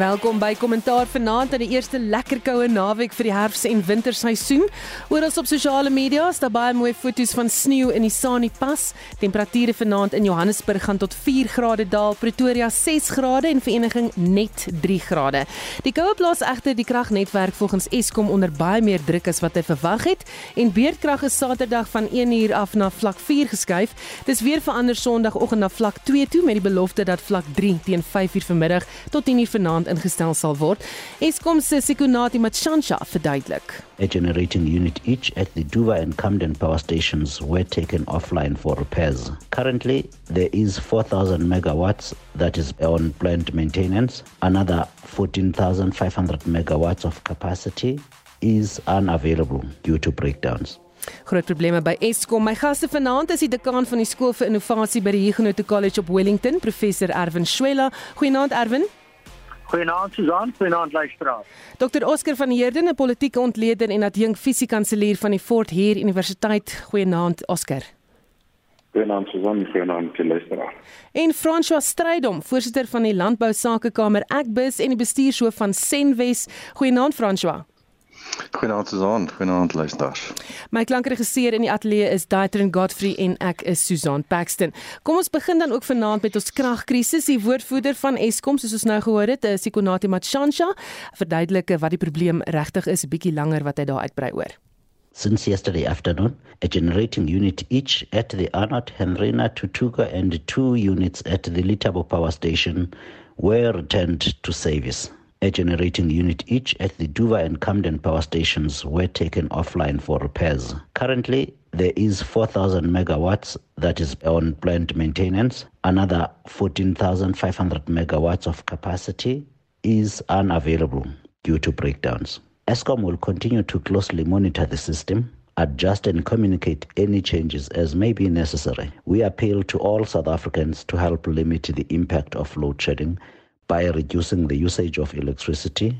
Welkom by Kommentaar vanaand aan die eerste lekker koue naweek vir die herfs- en winterseisoen. Oral op sosiale media is daar baie mooi foto's van sneeu in die Sani Pas. Temperature vanaand in Johannesburg gaan tot 4 grade daal, Pretoria 6 grade en Vereniging net 3 grade. Die koue plaas egter die kragnetwerk volgens Eskom onder baie meer druk as wat hy verwag het en beerdkrag is Saterdag van 1 uur af na vlak 4 geskuif. Dis weer verander Sondagoggend na vlak 2 toe met die belofte dat vlak 3 teen 5 uur vanmiddag tot 10 uur vanaand maand ingestel sal word. Eskom se Sikunati Matshansha verduidelik. A generating unit each at the Duva and Camden power stations were taken offline for repairs. Currently, there is 4,000 megawatts that is on plant maintenance. Another 14,500 megawatts of capacity is unavailable due to breakdowns. Groot probleme by Eskom. My gaste vanaand is die dekaan van die skool vir innovasie by die Huguenot College op Wellington, professor Erwin Swela. Goeienaand Erwin. Goeienaand Susan, goeienaand luisteraars. Dr Oscar van Heerden, 'n politieke ontleder en adjunk fisiekanselier van die Fort Heer Universiteit. Goeienaand Oscar. Goeienaand Susan, goeienaand luisteraars. En François Strydom, voorsitter van die Landbou Sakekamer Ekbus en die bestuurshoof van Senwes. Goeienaand François. Goeienaand Susan, goeienaand luisteraars. My klankregisseur in die ateljee is Daitrin Godfrey en ek is Susan Paxton. Kom ons begin dan ook vanaand met ons kragkrisis. Die woordvoerder van Eskom, soos ons nou gehoor het, is Sikonati Matshansha, verduidelik wat die probleem regtig is, 'n bietjie langer wat hy daar uitbrei oor. Since yesterday afternoon, a generating unit each at the Arnott, Henrina, Tutuka, and two units at the Litabo power station were returned to service. A generating unit each at the Duva and Camden power stations were taken offline for repairs. Currently, there is 4,000 megawatts that is on plant maintenance. Another 14,500 megawatts of capacity is unavailable due to breakdowns. ESCOM will continue to closely monitor the system adjust and communicate any changes as may be necessary. We appeal to all South Africans to help limit the impact of load shedding by reducing the usage of electricity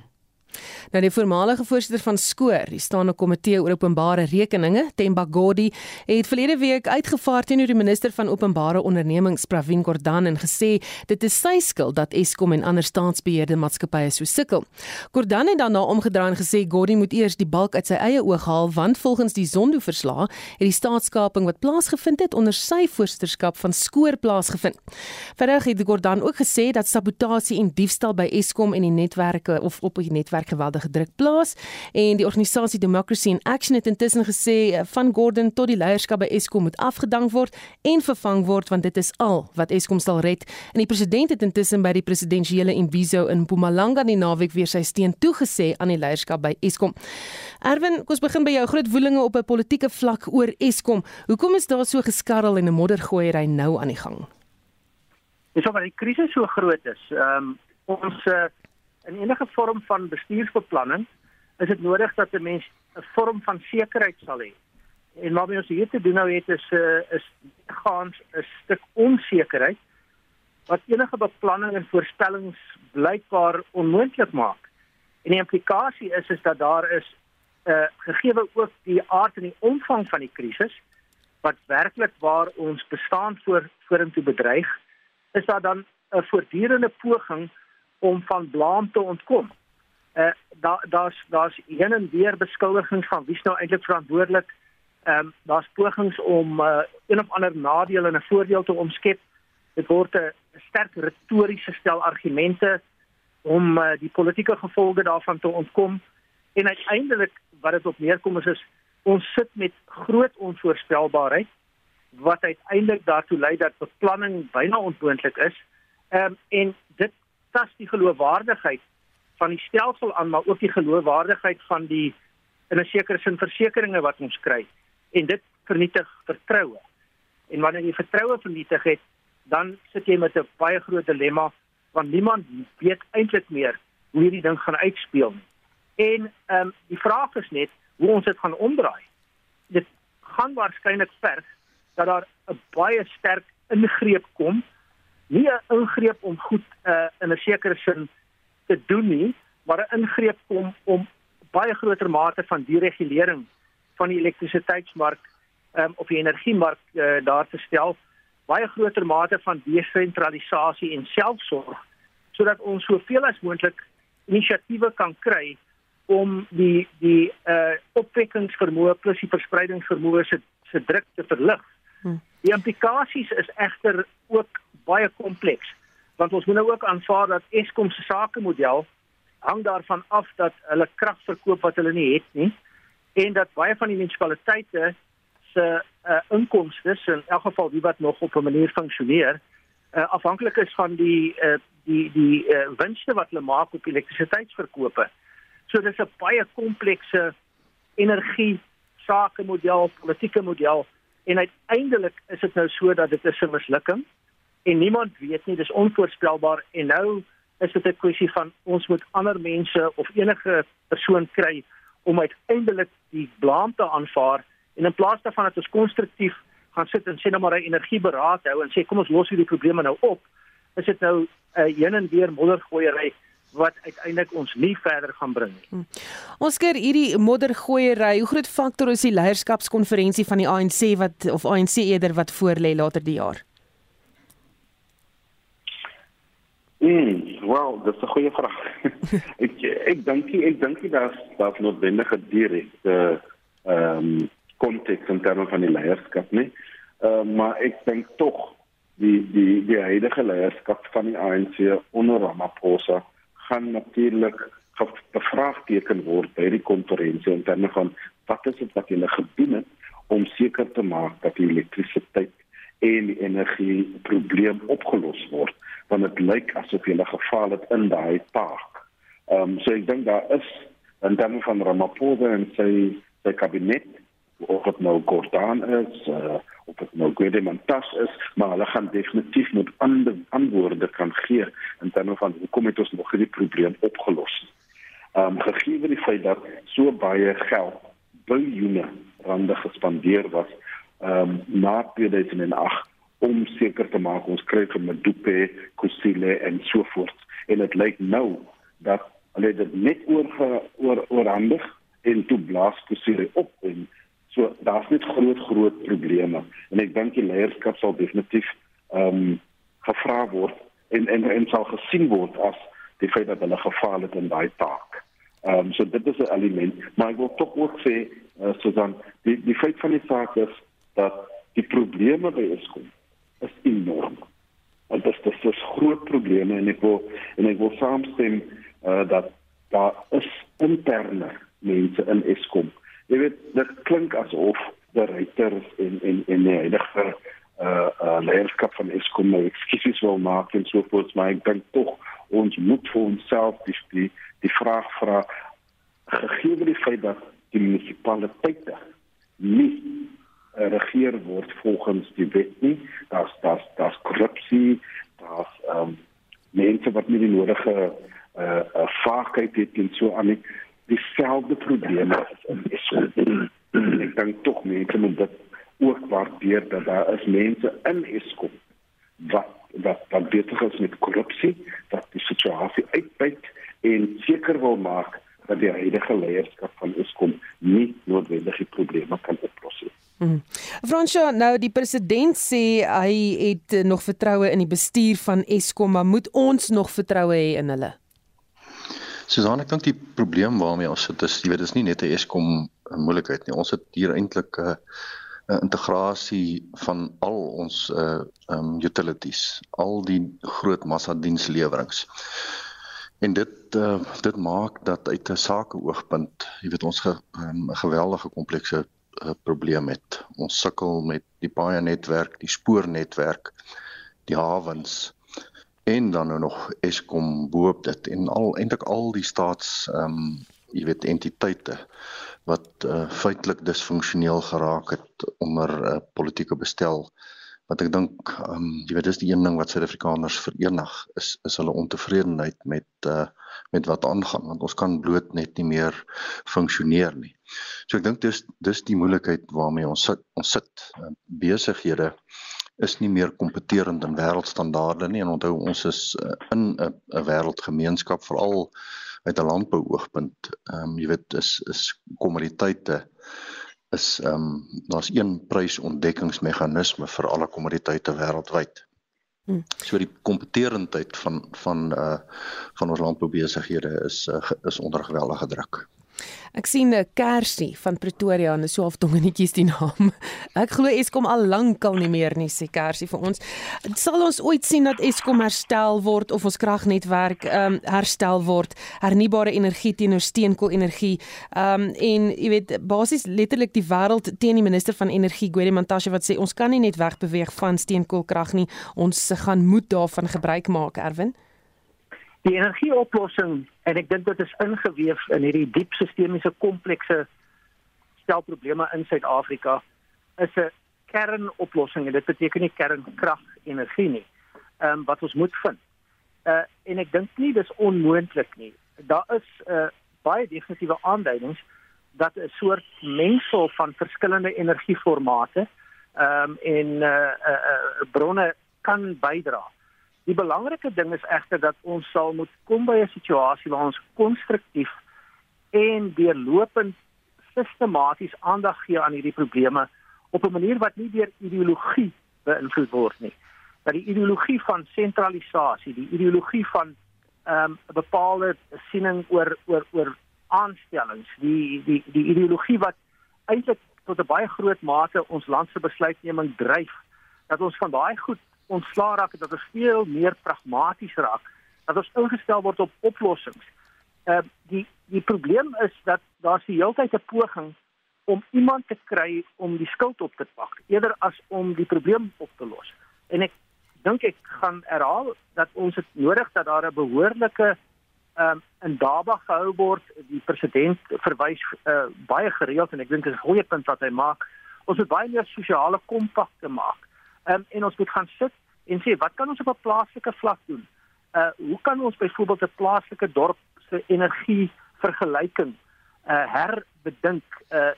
Nou die voormalige voorsitter van Skoor, die staande komitee oor openbare rekeninge, Themba Godi, het verlede week uitgevaar teenoor die minister van openbare ondernemings, Pravin Gordhan en gesê dit is sy skuld dat Eskom en ander staatsbeheerde maatskappye so sukkel. Gordhan het daarna omgedraai en gesê Godi moet eers die balk uit sy eie oog haal want volgens die Zondo-verslag het die staatskaping wat plaasgevind het onder sy voorsitterskap van Skoor plaasgevind. Verder het Gordhan ook gesê dat sabotasie en diefstal by Eskom en die netwerke of op die netwerk geweldige druk plaas en die organisasie Democracy in Action het intussen gesê eh, van Gordon tot die leierskap by Eskom moet afgedank word en vervang word want dit is al wat Eskom sal red en die president het intussen by die presidensiële imbizo in Mpumalanga die naweek weer sy steun toegesê aan die leierskap by Eskom. Erwin, kom ons begin by jou groot woelinge op 'n politieke vlak oor Eskom. Hoekom is daar so geskarrel en 'n moddergooiery nou aan die gang? Dis omdat die krisis so groot is. Ehm um, ons uh, in enige vorm van bestuursbeplanning is dit nodig dat 'n mens 'n vorm van sekerheid sal hê. En wat ons hier te doen nou het is 'n uh, eh, is gaans 'n stuk onsekerheid wat enige beplanning en voorspellings blykbaar onmoontlik maak. En die implikasie is is dat daar is 'n uh, gegeewe ook die aard en die omvang van die krisis wat werklik waar ons bestaan voor vorentoe bedreig, is daar dan 'n voortdurende poging om van blaam te ontkom. Uh daar daar's daar's heen en weer beskuldigings van wie's nou eintlik verantwoordelik. Ehm um, daar's pogings om uh, een of ander nadeel en 'n voordeel te omskep. Dit word 'n sterk retoriese stel argumente om uh, die politieke gevolge daarvan te ontkom. En uiteindelik wat dit op neerkom is, is ons sit met groot onvoorspelbaarheid wat uiteindelik daartoe lei dat beplanning byna onmoontlik is. Ehm um, en tas die geloofwaardigheid van die stelsel aan, maar ook die geloofwaardigheid van die in 'n sekere sin versekerings wat ons kry en dit vernietig vertroue. En wanneer jy vertroue vernietig het, dan sit jy met 'n baie groot dilemma want niemand weet eintlik meer hoe hierdie ding gaan uitspeel nie. En ehm um, die vraag is net hoe ons dit gaan omdraai. Dit gaan waarskynlik verg dat daar 'n baie sterk ingreep kom nie 'n ingreep om goed uh, in 'n sekere sin te doen nie, maar 'n ingreep kom om baie groter mate van deregulering van die elektrisiteitsmark um, of die energiemark uh, daar te stel, baie groter mate van desentralisasie en selfsorg sodat ons soveel as moontlik inisiatiewe kan kry om die die uh opwekkingsvermoë plus die verspreidingsvermoë se se druk te verlig. Hmm. Die implikasies is egter ook baie kompleks want ons moet nou ook aanvaar dat Eskom se sakemodel hang daarvan af dat hulle krag verkoop wat hulle nie het nie en dat baie van die munisipaliteite se uh, inkomste in elk geval die wat nog op 'n manier funksioneer uh, afhanklik is van die uh, die die uh, winste wat hulle maak op elektrisiteitsverkope. So dis 'n baie komplekse energie sakemodel, politieke model en uiteindelik is dit nou so dat dit is 'n mislukking. En niemand weet nie, dis onvoorspelbaar. En nou is dit 'n kwessie van ons moet ander mense of enige persoon kry om uiteindelik die blame te aanvaar. En in plaas daarvan dat ons konstruktief gaan sit en sê nou maar 'n energieberaad hou en sê kom ons los hierdie probleme nou op, is dit nou 'n uh, heen en weer moddergooiery wat uiteindelik ons nie verder gaan bring nie. Hmm. Ons keer hierdie moddergooiery, hoe groot faktor is die leierskapskonferensie van die ANC wat of ANC eerder wat voorlê later die jaar? Mm, wel, dis 'n goeie vraag. ek ek dink ek dink daar's daar's noodwendige direkte ehm um, konteks in terme van die leierskap nie. Ehm uh, maar ek dink tog die die die huidige leierskap van die ANC onder Ramaphosa gaan natuurlik bevraagteken word by die konferensie in terme van wat is dit wat hulle gedoen het om seker te maak dat die elektrisiteit en die energie probleem opgelos word want dit lyk asof hulle gefaal het in daai taak. Ehm um, so ek dink daar is in terme van Ramaphosa en sy sy kabinet of dit nou Gordaan is uh, of dit nou Guedemantas is, maar hulle gaan definitief moet ander antwoorde kan gee in terme van hoekom het ons nog hierdie probleem opgelos. Ehm um, gegee die feit dat so baie geld, biljoene rande gespandeer was ehm um, na 2008 om seker te maak ons kry vir Medupe, Kusile en so voort. En dit lyk nou dat hulle dit net oor oor oorhandig en toe blaas Kusile op en So daar's net groot groot probleme en ek dink die leierskap sal definitief ehm um, gevra word en en en sal gesien word as die feit dat hulle gefaal het in daai taak. Ehm um, so dit is 'n element, maar ek wil tog ook sê uh, so dan die die feit van die saak is dat die probleme by Eskom is enorm. En dit is dis groot probleme en ek wil en ek wil saamstem uh, dat daar is interne mense in Eskom jy weet dit klink asof die regters en en en die huidige uh uh leierskap van Eskom nou ekskuus wil maak en so voort maar ek dink tog ons moet vir onsself die die, die vraag vra gegee die feit dat die munisipaliteite nie uh, regeer word volgens die wet nie daar's daar's daar's korrupsie daar's um mense wat nie die nodige uh, uh vaardigheid het en so aan nie dieselfde probleme is in ek dink tog mense moet dit ook waardeer dat daar is mense in Eskom wat wat wat beter is met korrupsie dat die situasie uitbuit en seker wil maak dat die huidige leierskap van Eskom nie noodwendig die probleme kan oplos nie. Hmm. Fransjo, nou die president sê hy het nog vertroue in die bestuur van Eskom, maar moet ons nog vertroue hê in hulle? Susan, ek dink die probleem waarmee ons sit is, jy weet, dis nie net 'n Eskom moeilikheid nie. Ons het hier eintlik 'n uh, integrasie van al ons uh um utilities, al die groot massa dienslewerings. En dit uh dit maak dat uit 'n sake oogpunt, jy weet ons 'n um, geweldige komplekse uh, probleem het. Ons sukkel met die baie netwerk, die spoornetwerk, die hawens en dan nou nog Eskom boop dit en al eintlik al die staats ehm um, jy weet entiteite wat uh, feitelik disfunksioneel geraak het onder 'n uh, politieke bestel wat ek dink ehm um, jy weet dis die een ding wat Suid-Afrikaners verenig is is hulle ontevredenheid met uh, met wat aangaan want ons kan bloot net nie meer funksioneer nie. So ek dink dis dis die moeilikheid waarmee ons sit ons sit uh, besighede is nie meer kompeterend in wêreldstandaarde nie en onthou ons is uh, in 'n 'n wêreldgemeenskap veral uit 'n landbouoogpunt. Ehm um, jy weet is is kommoditeite is ehm um, daar's een prysontdekkingsmeganisme vir alle kommoditeite wêreldwyd. Hmm. So die kompeterendheid van van uh van ons landboubesighede is uh, is onder geweldige druk. Ek sien 'n Kersie van Pretoria en so half dongenetjies die naam. Ek glo Eskom al lank al nie meer nie sê Kersie vir ons. Sal ons ooit sien dat Eskom herstel word of ons kragnetwerk ehm um, herstel word, hernubare energie teenoor steenkool-energie. Ehm um, en jy weet basies letterlik die wêreld teen die minister van energie Gwede Mantashe wat sê ons kan nie net wegbeweeg van steenkoolkrag nie. Ons gaan moet daarvan gebruik maak, Erwin. Die energieoplossing en ek dink dit is ingeweef in hierdie diep sistemiese komplekse stel probleme in Suid-Afrika is 'n kernoplossing en dit beteken nie kernkrag energie nie. Ehm um, wat ons moet vind. Uh en ek dink nie dis onmoontlik nie. Daar is 'n uh, baie definitiewe aanduidings dat 'n soort mengsel van verskillende energieformate ehm um, en uh, uh, uh bronne kan bydra. Die belangrike ding is egter dat ons sal moet kom by 'n situasie waar ons konstruktief en deurlopend sistematies aandag gee aan hierdie probleme op 'n manier wat nie deur ideologie beïnvloed word nie. Dat die ideologie van sentralisasie, die ideologie van ehm, 'n um, bepaalde siening oor oor oor aanstellings, die die die ideologie wat eintlik tot 'n baie groot mate ons land se besluitneming dryf, dat ons van daai goed ontslaa raak dat ons veel meer pragmaties raak dat ons ingestel word op oplossings. Ehm uh, die die probleem is dat daar se heeltyd 'n poging om iemand te kry om die skuld op te pak eerder as om die probleem op te los. En ek dink ek gaan herhaal dat ons dit nodig dat daar 'n behoorlike ehm um, in Daba gehou word. Die president verwys uh, baie gereeld en ek dink dit is 'n goeie punt wat hy maak. Ons moet baie meer sosiale kompakte maak um, en ons moet gaan sit en sê wat kan ons op 'n plaaslike vlak doen? Uh hoe kan ons byvoorbeeld 'n plaaslike dorp se energie vergelyking uh herbedink uh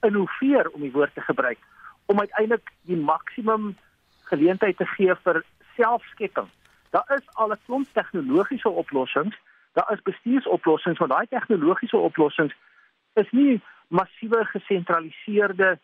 innoveer om die woord te gebruik om uiteindelik die maksimum geleentheid te gee vir selfskepping. Daar is al 'n klomp tegnologiese oplossings, daar is bestuursoplossings, maar daai tegnologiese oplossings is nie massiewe gesentraliseerde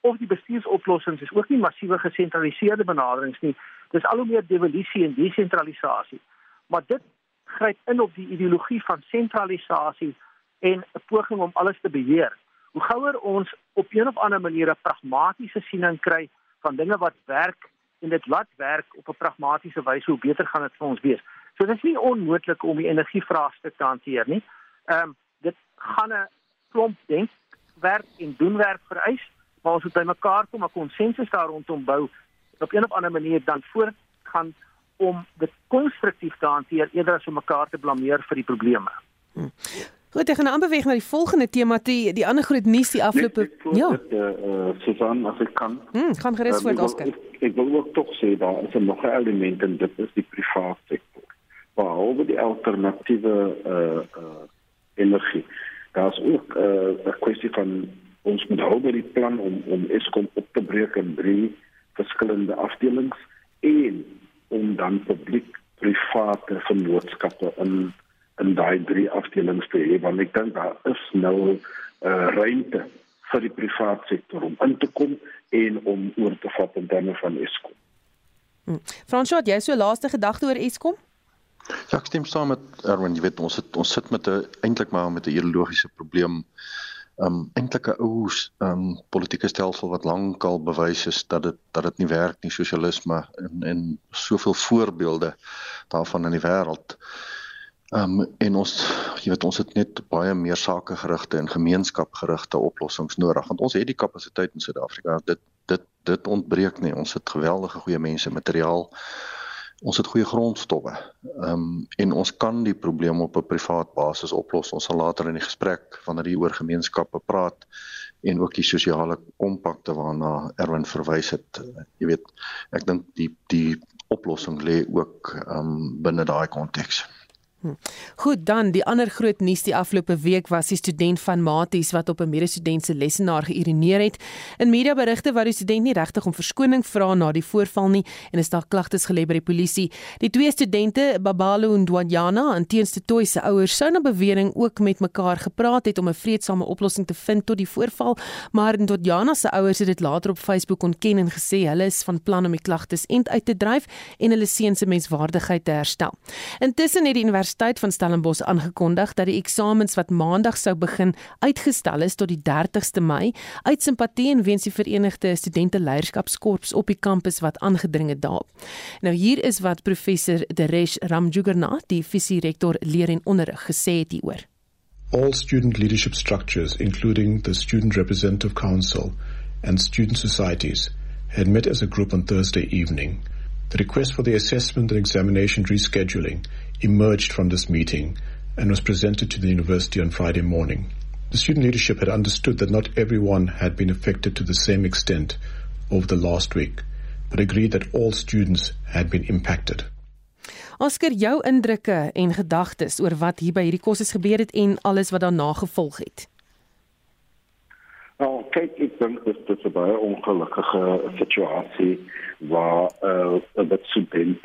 of die bestuursoplossings is ook nie massiewe gesentraliseerde benaderings nie. Dis al hoe meer devolusie en desentralisasie. Maar dit gryp in op die ideologie van sentralisasie en 'n poging om alles te beheer. Hoe gouer ons op een of ander manier 'n pragmatiese siening kry van dinge wat werk en dit laat werk op 'n pragmatiese wyse, hoe beter gaan dit vir ons wees. So dit is nie onmoontlik om die energievraagstuk te hanteer nie. Ehm um, dit gaan 'n klomp denkwerk en doenwerk vereis maar ons moet by mekaar kom 'n konsensus daar rondom bou op 'n of ander manier dan voortgaan om dit konstruktief te hanteer eerder as om mekaar te blameer vir die probleme. Hm. Goed, ek gaan nou aanbeweeg na die volgende tema, die die ander groot nuus die afgelope ja. Eh uh, Susan, as ek kan. Hm, gaan gerus uh, voort Oscar. Ek, ek wil ook tog sê daar is 'n nog 'n element en dit is die private sektor. Behalwe die alternatiewe eh uh, eh uh, energie. Daar's ook 'n uh, kwessie van ons moet hou by die plan om om Eskom op te breek in drie verskillende afdelings en om dan publiek private vennootskappe in in daai drie afdelings te hê want ek dink daar is nou 'n uh, ruimte vir die private sektor om in te kom en om oor te vat in terme van Eskom. Hmm. Fransjo, jy so laaste gedagte oor Eskom? Ja, ek stem saam met Erwin, jy weet ons het ons sit met 'n eintlik maar met 'n ideologiese probleem um eintlik 'n ou um politieke stelsel wat lankal bewys is dat dit dat dit nie werk nie sosialisme en en soveel voorbeelde daarvan in die wêreld. Um en ons jy weet ons het net baie meer sakegerigte en gemeenskapgerigte oplossings nodig want ons het die kapasiteit in Suid-Afrika dit dit dit ontbreek nie ons het geweldige goeie mense materiaal ons het goeie grondstowwe. Ehm um, en ons kan die probleem op 'n privaat basis oplos. Ons sal later in die gesprek wanneer hier oor gemeenskappe praat en ook die sosiale kompakte waarna Erwin verwys het. Jy weet, ek dink die die oplossing lê ook ehm um, binne daai konteks. Hm. Goed, dan die ander groot nuus die afgelope week was die student van Maties wat op 'n medestudent se lesenaar geïrineer het. In mediaberigte wou die student nie regtig om verskoning vra na die voorval nie en is daar klagtes gelê by die polisie. Die twee studente, Babalo en Dwanyana, en teenste Toy se ouers sou na bewering ook met mekaar gepraat het om 'n vreedsame oplossing te vind tot die voorval, maar Dwanyana se ouers het dit later op Facebook ontken en gesê hulle is van plan om die klagtes end uit te dryf en hulle seun se menswaardigheid te herstel. Intussen het die Universiteit van Stellenbosch aangekondig dat die eksamens wat maandag sou begin uitgestel is tot die 30ste Mei uit simpatie en weens die Verenigde Studente Leierskapskorps op die kampus wat aangedring het daarop. Nou hier is wat professor Deresh Ramjugarnath, die visierektor leer en onderrig gesê het hieroor. All student leadership structures including the Student Representative Council and student societies had met as a group on Thursday evening. The request for the assessment and examination rescheduling emerged from this meeting and was presented to the university on Friday morning. The student leadership had understood that not everyone had been affected to the same extent over the last week, but agreed that all students had been impacted. Oscar, jou indrukke en gedagtes oor wat hier by hierdie kursus gebeur het en alles wat daarna gevolg het. Nou, kyk, ek dink dit is 'n baie ongelukkige situasie waar uh, 'n student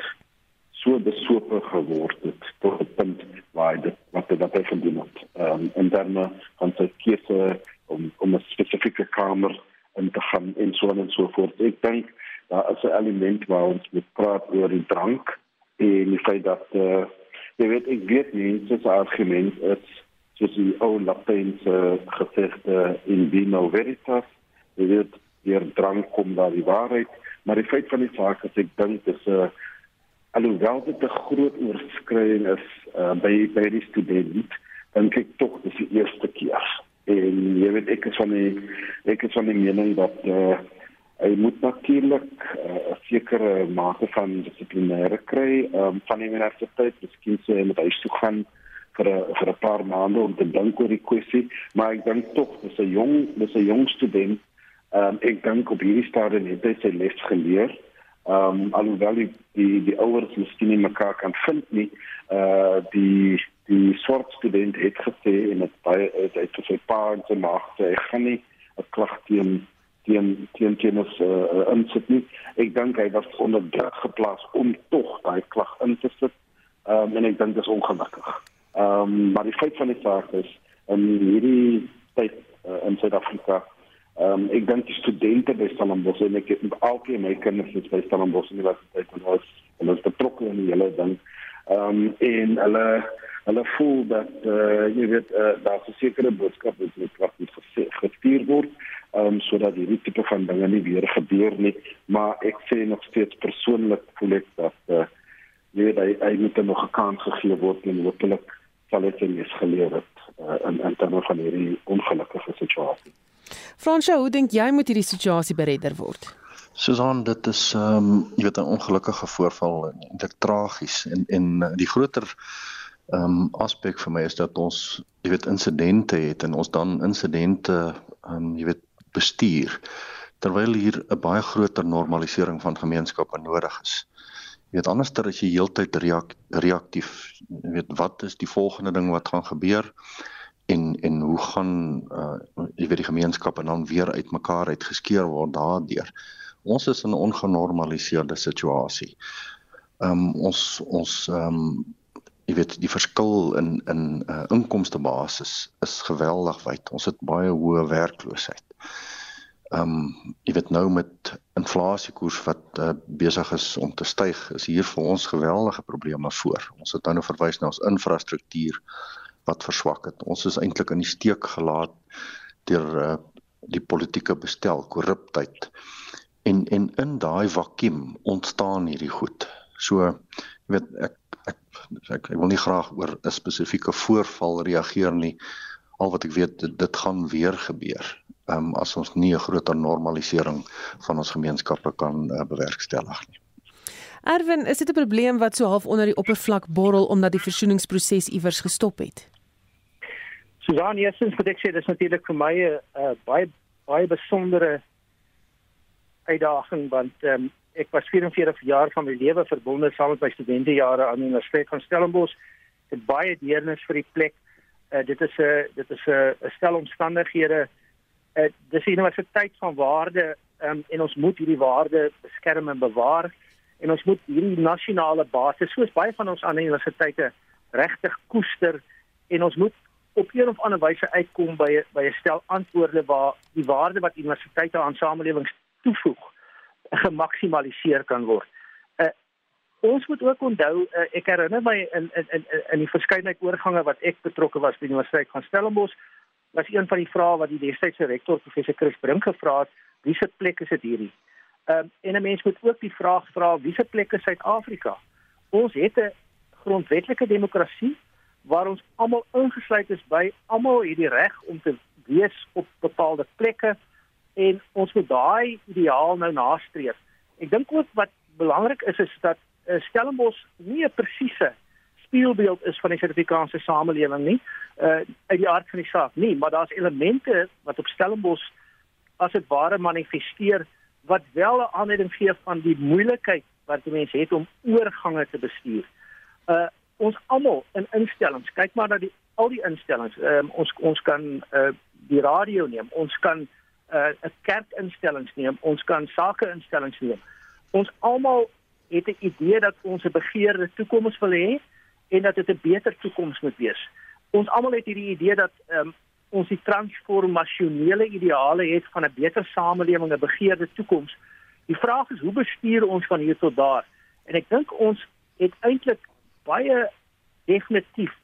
so besope geword het tot 'n punt waar dit wat dit wat hy gedoen het. Ehm um, en dan van sy keuse om om 'n spesifieke kamer in te gaan en so en so voort. Ek dink daar is 'n element waar ons moet praat oor die drank en die feit dat uh, jy weet ek weet nie dit is 'n argument is soos die ou Latynse gesegde in vino veritas, jy weet, hier drank kom daar die waarheid, maar die feit van die saak is ek dink dis 'n uh, alhoewel dit 'n groot oorskriding is uh, by by die student, dink ek tog dis die eerste keer. En jy weet ek is van die ek is van die mening dat uh, hy moet natuurlik 'n uh, sekere mate van dissiplinêre kry um, van die universiteit, miskien sê hy moet huis toe gaan vir 'n vir 'n paar maande om te dink oor die kwessie, maar ek dink tog dis 'n jong dis 'n jong student. Um, ek dink op hierdie stadium het hy sy les geleer. Ehm um, alhoewel die die, die ouers miskien nie mekaar kan vind nie, eh uh, die die swart student het gesê en dit baie het vir sy pa en sy ma gesê hy gaan nie 'n klag teen teen teen kennis uh, uh, insit nie. Ek dink hy was onder druk geplaas om tog daai klag in te sit. Ehm um, en ek dink dit is ongelukkig. Ehm um, maar die feit van die saak is in hierdie tyd uh, in Suid-Afrika ehm um, ek dink die studente by Stellenbosch en ek het alkeen my kinders is by Stellenbosch Universiteit en ons en ons betrokke in die hele ding. Ehm um, en hulle hulle voel dat eh uh, jy weet uh, daar 'n sekere boodskap is wat wat moet gestuur word ehm um, sodat hierdie tipe van dinge nie weer gebeur nie, maar ek sê nog steeds persoonlik voel ek dat eh uh, jy hy moet nog 'n kans gegee word en hopelik sal dit eens geleer het uh, in in terme van hierdie ongelukkige situasie. Fransjo, hoe dink jy moet hierdie situasie beredder word? Susan, dit is ehm um, jy weet 'n ongelukkige voorval en eintlik tragies en en eh, die groter ehm um, aspek vir my is dat ons jy weet insidente het en ons dan insidente ehm um, jy weet bestuur terwyl hier 'n baie groter normalisering van gemeenskappe nodig is. Jy weet anderster as jy heeltyd reak, reaktief, jy weet wat is die volgende ding wat gaan gebeur en en hoe gaan uh jy weet die gemeenskappe dan weer uitmekaar uitgeskeur word daardeur. Ons is in 'n ongenormaliseerde situasie. Um ons ons um jy weet die verskil in in uh inkomste basis is geweldig wyd. Ons het baie hoë werkloosheid ehm um, jy weet nou met inflasiekoers wat uh, besig is om te styg, is hier vir ons geweldige probleme voor. Ons het nou verwys na ons infrastruktuur wat verswak het. Ons is eintlik in die steek gelaat deur uh, die politieke bestel, korruptheid. En en in daai vakuum ontstaan hierdie goed. So jy weet ek ek ek, ek wil nie graag oor 'n spesifieke voorval reageer nie. Al wat ek weet dit, dit gaan weer gebeur um, as ons nie 'n groter normalisering van ons gemeenskappe kan uh, bewerkstellig nie. Erwin, is dit 'n probleem wat so half onder die oppervlak borrel omdat die versoeningsproses iewers gestop het? Susan, eerstens moet ek sê dis natuurlik vir my 'n uh, baie baie besondere uitdaging want um, ek was 44 jaar van my lewe verbonde saam met my studentejare aan die Universiteit van Stellenbosch het baie deernis vir die plek. Uh, dit is 'n dit is 'n stel omstandighede. Uh, dis 'n universiteit van waarde um, en ons moet hierdie waarde beskerm en bewaar en ons moet hierdie nasionale basis soos baie van ons ander universiteite regtig koester en ons moet op 'n of ander wyse uitkom by by 'n stel antwoorde waar die waarde wat universiteite aan samelewings toevoeg gemaksimaliseer kan word. Uh, ons moet ook onthou uh, ek herinner my in in in in die verskeidenheid oorgange wat ek betrokke was by die Universiteit van Stellenbosch was een van die vrae wat die destydse rektor professor Chris Brink gevra het, wie se plek is dit hierdie? Ehm um, en 'n mens moet ook die vraag vra wie se plek is Suid-Afrika? Ons het 'n grondwetlike demokrasie waar ons almal ingesluit is by almal hierdie reg om te wees op bepaalde plekke en ons moet daai ideaal nou nastreef. Ek dink ook wat belangrik is is dat uh, Stellenbosch nie 'n presiese spieelbeeld is van die Suid-Afrikaanse samelewing nie, uh uit die aard van die saak nie, maar daar's elemente wat op Stellenbosch as dit ware manifesteer wat wel 'n aanleiding gee van die moeilikheid wat mense het om oorgange te bestuur. Uh ons almal in instellings, kyk maar na die al die instellings. Um, ons ons kan uh die radio neem, ons kan uh 'n kerkinstellings neem, ons kan sake instellings neem. Ons almal het 'n idee dat ons 'n begeerde toekoms wil hê en dat dit 'n beter toekoms moet wees. Ons almal het hierdie idee dat um, ons die transformasionele ideale het van 'n beter samelewing, 'n begeerde toekoms. Die vraag is hoe bestuur ons van hier tot daar? En ek dink ons het eintlik baie definitief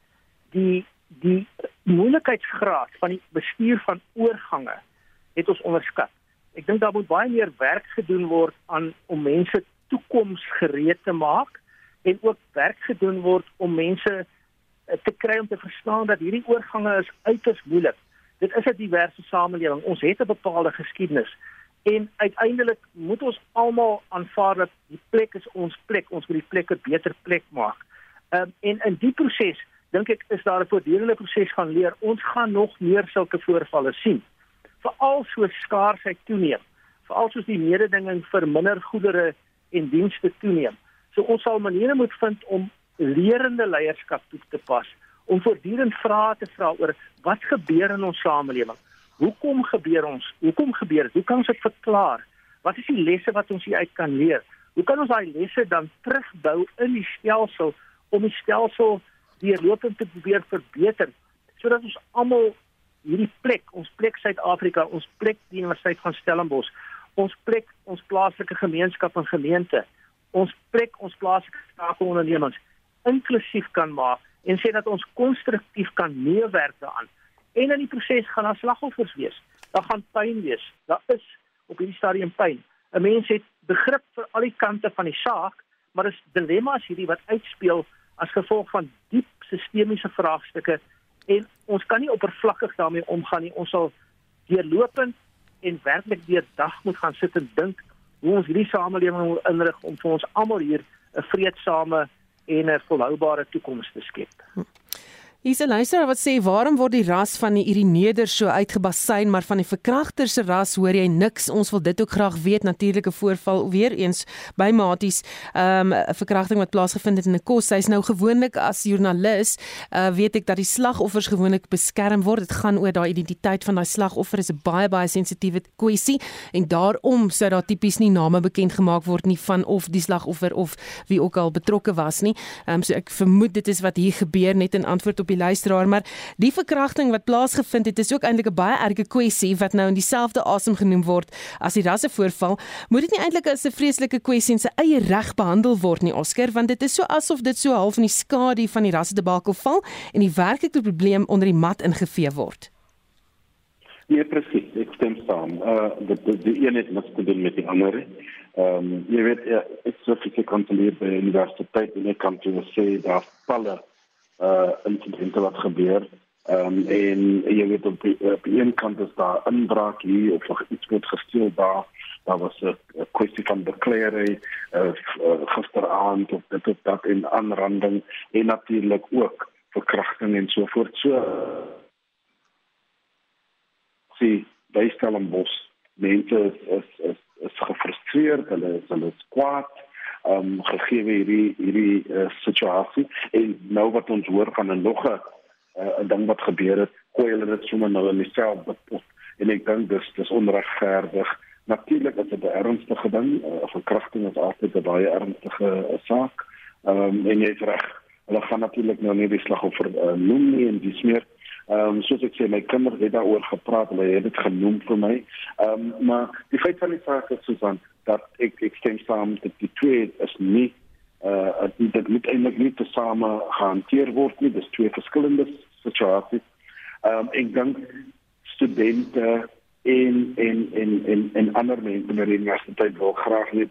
die die moeilikheidsgraad van die bestuur van oorgange het ons onderskat. Ek dink daar moet baie meer werk gedoen word aan om mense toekomsgereed te maak en ook werk gedoen word om mense Eh, te kry om te verstaan dat hierdie oorgange is uiters moeilik. Dit is 'n diverse samelewing. Ons het 'n bepaalde geskiedenis en uiteindelik moet ons almal aanvaar dat die plek is ons plek. Ons moet die plek 'n beter plek maak. Ehm um, en in die proses dink ek is daar 'n voortdurende proses gaan leer. Ons gaan nog meer sulke voorvalle sien. Veral so skaarsheid toeneem. Veral soos die mededinging vir minder goedere en dienste toeneem. So ons sal maniere moet vind om lerende leierskap toe te pas om voortdurend vrae te vra oor wat gebeur in ons samelewing. Hoekom gebeur ons? Hoekom gebeur dit? Hoe kan ons dit verklaar? Wat is die lesse wat ons hieruit kan leer? Hoe kan ons daai lesse dan terugbou in die stelsel om die stelsel deurlopend te probeer verbeter sodat ons almal hierdie plek, ons plek Suid-Afrika, ons plek die Universiteit van Stellenbosch, ons plek ons plaaslike gemeenskap en gemeente, ons plek ons plaaslike skakelondernemings inklusief kan maak en sê dat ons konstruktief kan meewerk daaraan. En in die proses gaan daar slagoffers wees. Daar gaan pyn wees. Daar is op hierdie stadium pyn. 'n Mens het begrip vir al die kante van die saak, maar dis dilemma's hierdie wat uitspeel as gevolg van diep sistemiese vraagstukke en ons kan nie oppervlakkig daarmee omgaan nie. Ons sal deurlopend en werklik deur dag moet gaan sit en dink hoe ons hierdie samelewing wil inrig om vir ons almal hier 'n vredesame en 'n volhoubare toekoms te skep. Hm. Hier's 'n luisteraar wat sê waarom word die ras van die Irineder so uitgebasyn maar van die verkragter se ras hoor jy niks. Ons wil dit ook graag weet. Natuurlike voorval weer eens by Maties. Ehm, um, verkrachting wat plaasgevind het in 'n kos. Sy's nou gewoonlik as joernalis, uh, weet ek dat die slagoffers gewoonlik beskerm word. Dit gaan oor daai identiteit van daai slagoffer is 'n baie baie sensitiewe kwessie en daarom sou daar tipies nie name bekend gemaak word nie van of die slagoffer of wie ook al betrokke was nie. Ehm um, so ek vermoed dit is wat hier gebeur net in antwoord op die luisteraar, maar die verkrachting wat plaasgevind het is ook eintlik 'n baie erge kwessie wat nou in dieselfde asem genoem word as die rassevoorval. Moet dit nie eintlik as 'n vreeslike kwessie in sy eie reg behandel word nie, Oscar, want dit is so asof dit so half in die skadu van die rassedebakel val en die werklike probleem onder die mat ingevee word. Nee, presies. Ek stem saam. Uh die die, die een het niks te doen met die ander. Ehm um, jy weet ja, ek sou vir ek kon leer by die universiteit en ek kan toe sê daar palle uh insidente wat gebeur. Ehm um, en jy weet op die, op die een kant is daar inbraak hier of nog iets word gesteel daar. Daar was 'n kwessie van bekleerery uh, uh gisteraand of dit op dat in aanranding en natuurlik ook verkrachting en so voort. So sien bystel en bos mense is is is, is gefrustreerd, hulle is hulle is kwaad um, gegee hierdie hierdie uh, situasie en nou wat ons hoor van 'n nog 'n uh, ding wat gebeur het, gooi hulle dit sommer nou in dieselfde pot en ek dink dis dis onregverdig. Natuurlik is dit 'n ernstige ding, uh, verkrachting is altyd 'n baie ernstige uh, saak. Ehm um, en jy is reg. Hulle gaan natuurlik nou nie die slagoffer uh, noem nie en dis meer Ehm um, soos ek sê my kinders het daaroor gepraat, hulle het dit genoem vir my. Ehm um, maar die feit van die saak is Susan dat ek ek stem saam dat die twee is nie uh dit moet eintlik nie te same hanteer word nie. Dis twee verskillende situasies. Ehm um, ek dink studente en en en en en ander mense in die universiteit wil graag net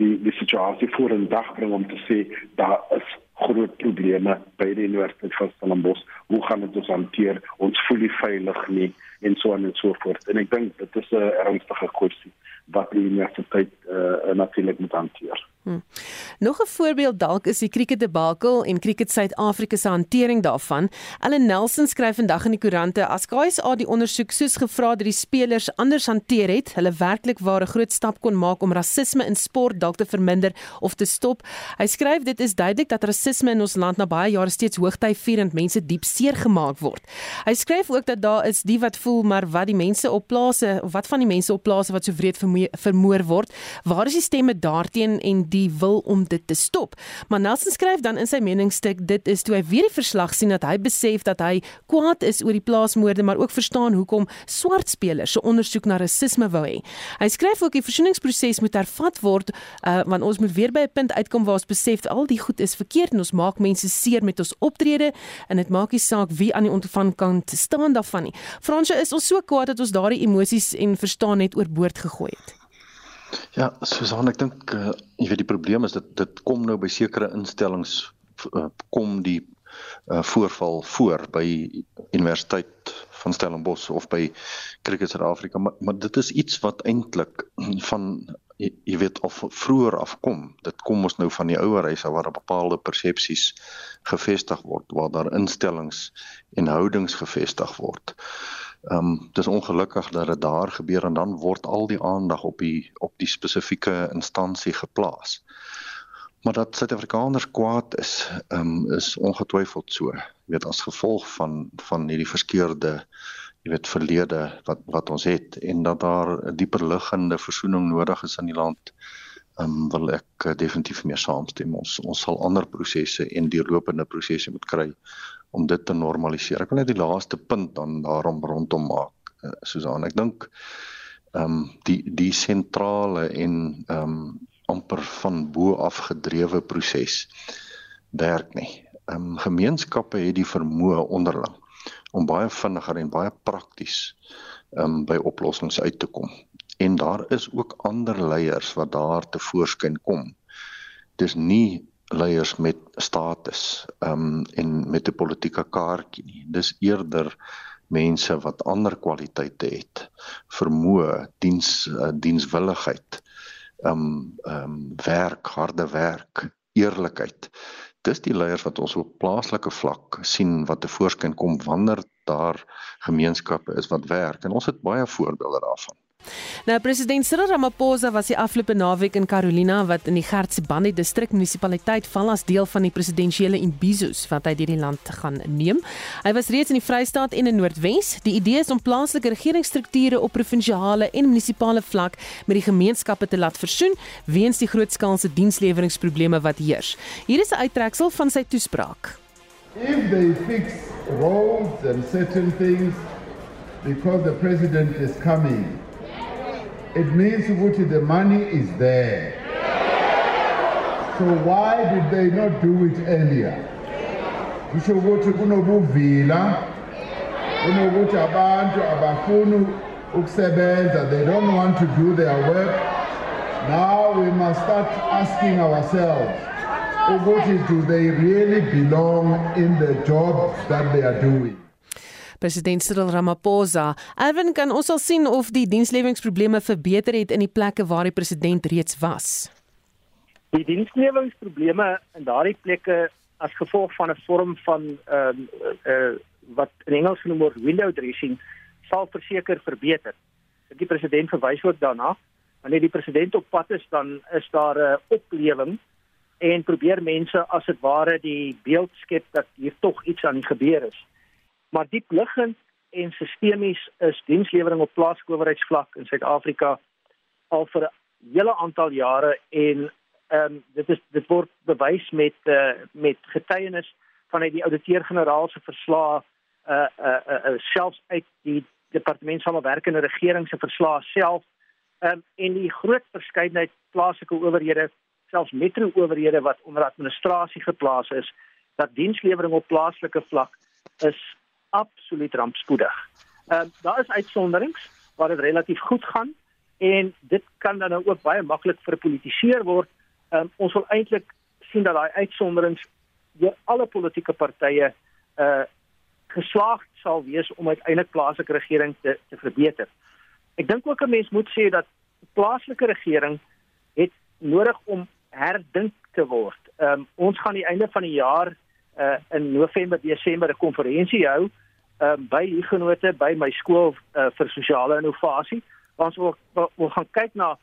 die die situasie voor 'n dag bring om te sê daar is groot probleme by die Universiteit van Stellenbosch. Hoe gaan dit ons hanteer? Ons voel nie veilig nie en so en so voort. En ek dink dit is 'n ernstige kwessie wat die universiteit uh, natuurlik moet hanteer. Hmm. Nog 'n voorbeeld dalk is die cricket debakel en cricket Suid-Afrika se hantering daarvan. Ellen Nelson skryf vandag in die koerante as KSA die ondersoek soos gevra dat die spelers anders hanteer het, hulle werklik waar 'n groot stap kon maak om rasisme in sport dalk te verminder of te stop. Hy skryf dit is duidelik dat rasisme in ons land na baie jare steeds hoogty vierend mense diep seer gemaak word. Hy skryf ook dat daar is die wat voel maar wat die mense op plase of wat van die mense op plase wat so wreed vermoor word, waar is die stemme daarteen en die die wil om dit te stop. Maar Nelson skryf dan in sy meningsstuk dit is toe hy weer die verslag sien dat hy besef dat hy kwaad is oor die plaasmoorde maar ook verstaan hoekom swart spelers se ondersoek na rasisme wou hê. Hy skryf ook die versoeningsproses moet hervat word uh, want ons moet weer by 'n punt uitkom waar ons besef al die goed is verkeerd en ons maak mense seer met ons optrede en dit maak nie saak wie aan die ontvang kant staan daarvan nie. Fransje is ons so kwaad dat ons daardie emosies en verstaan net oorboord gegooi het. Ja, Susan, ek dink uh, jy weet die probleem is dat dit kom nou by sekere instellings uh, kom die uh, voorval voor by Universiteit van Stellenbosch of by Cricket Suid-Afrika, maar, maar dit is iets wat eintlik van jy, jy weet of vroeër afkom. Dit kom ons nou van die ouer huise waar bepaalde persepsies gevestig word, waar daar instellings en houdings gevestig word. Ehm um, dis ongelukkig dat dit daar gebeur en dan word al die aandag op die op die spesifieke instansie geplaas. Maar dat Suid-Afrikaners kwaad is, ehm um, is ongetwyfeld so. Jy weet as gevolg van van hierdie verskeurde jy weet verlede wat wat ons het en dat daar 'n dieper liggende versoening nodig is in die land. Ehm um, wil ek definitief meer saamstem. Ons ons sal ander prosesse en deurlopende prosesse moet kry om dit te normaliseer. Ek wil net die laaste punt dan daarom rondom maak, uh, Susan. Ek dink ehm um, die die sentrale en ehm um, amper van bo af gedrewe proses werk nie. Ehm um, gemeenskappe het die vermoë onderling om baie vinniger en baie prakties ehm um, by oplossings uit te kom. En daar is ook ander leiers wat daar te voorskyn kom. Dis nie leiers met status um en met 'n politieke kaartjie nie. Dis eerder mense wat ander kwaliteite het. Vermoë, diens uh, dienswilligheid, um um werk, harde werk, eerlikheid. Dis die leiers wat ons op plaaslike vlak sien wat te voorskyn kom wanneer daar gemeenskappe is wat werk en ons het baie voorbeelde daarvan. Nou president Cyril Ramaphosa was die afgelope naweek in Carolina wat in die Gert-Sibande distrik munisipaliteit val as deel van die presidensiële imbizos wat hy deur die land gaan neem. Hy was reeds in die Vrystaat en in Noordwes. Die idee is om plaaslike regeringsstrukture op provinsiale en munisipale vlak met die gemeenskappe te laat versoen weens die grootskaalse diensleweringprobleme wat heers. Hier is 'n uittreksel van sy toespraak. If they fix roads and certain things because the president is coming it means ukuthi the money is there. So why did they not do it earlier? Kusho ukuthi kunobuvila kunokuthi abantu abafuni ukusebenza they don't want to do their work. Now we must start asking ourselves ukuthi do they really belong in the job that they are doing? President Cyril Ramaphosa. Erwin kan ons al sien of die dienslewingsprobleme verbeter het in die plekke waar die president reeds was. Die dienslewingsprobleme in daardie plekke as gevolg van 'n vorm van ehm uh, uh, wat in Engels genoem word window dressing sal verseker verbeter. Die president verwys ook daarna. wanneer die president op pad is, dan is daar 'n oplewing en probeer mense as dit ware die beeld skep dat hier tog iets aan die gebeur is. Maar diep liggend en sistemies is dienslewering op plaaslike owerheidsvlak in Suid-Afrika al vir 'n hele aantal jare en ehm um, dit is dit word bewys met uh, met getuienis vanuit die ouditeur-generaal se verslae uh uh, uh, uh selfs uit die departement samewerkende regering se verslae self. Um, en die groot verskeidenheid plaaslike owerhede selfs metro-owerhede wat onder administrasie geplaas is dat dienslewering op plaaslike vlak is absoluut rampspoedig. Ehm uh, daar is uitsonderings waar dit relatief goed gaan en dit kan dan nou ook baie maklik verpolitiseer word. Ehm um, ons wil eintlik sien dat daai uitsonderings deur alle politieke partye uh geslaag sal wees om uiteindelik plaaslike regering te te verbeter. Ek dink ook 'n mens moet sê dat plaaslike regering het nodig om herdink te word. Ehm um, ons gaan die einde van die jaar uh in November Desember 'n konferensie hou um, by hiergenote by my skool uh, vir sosiale innovasie. Ons wil wil gaan kyk na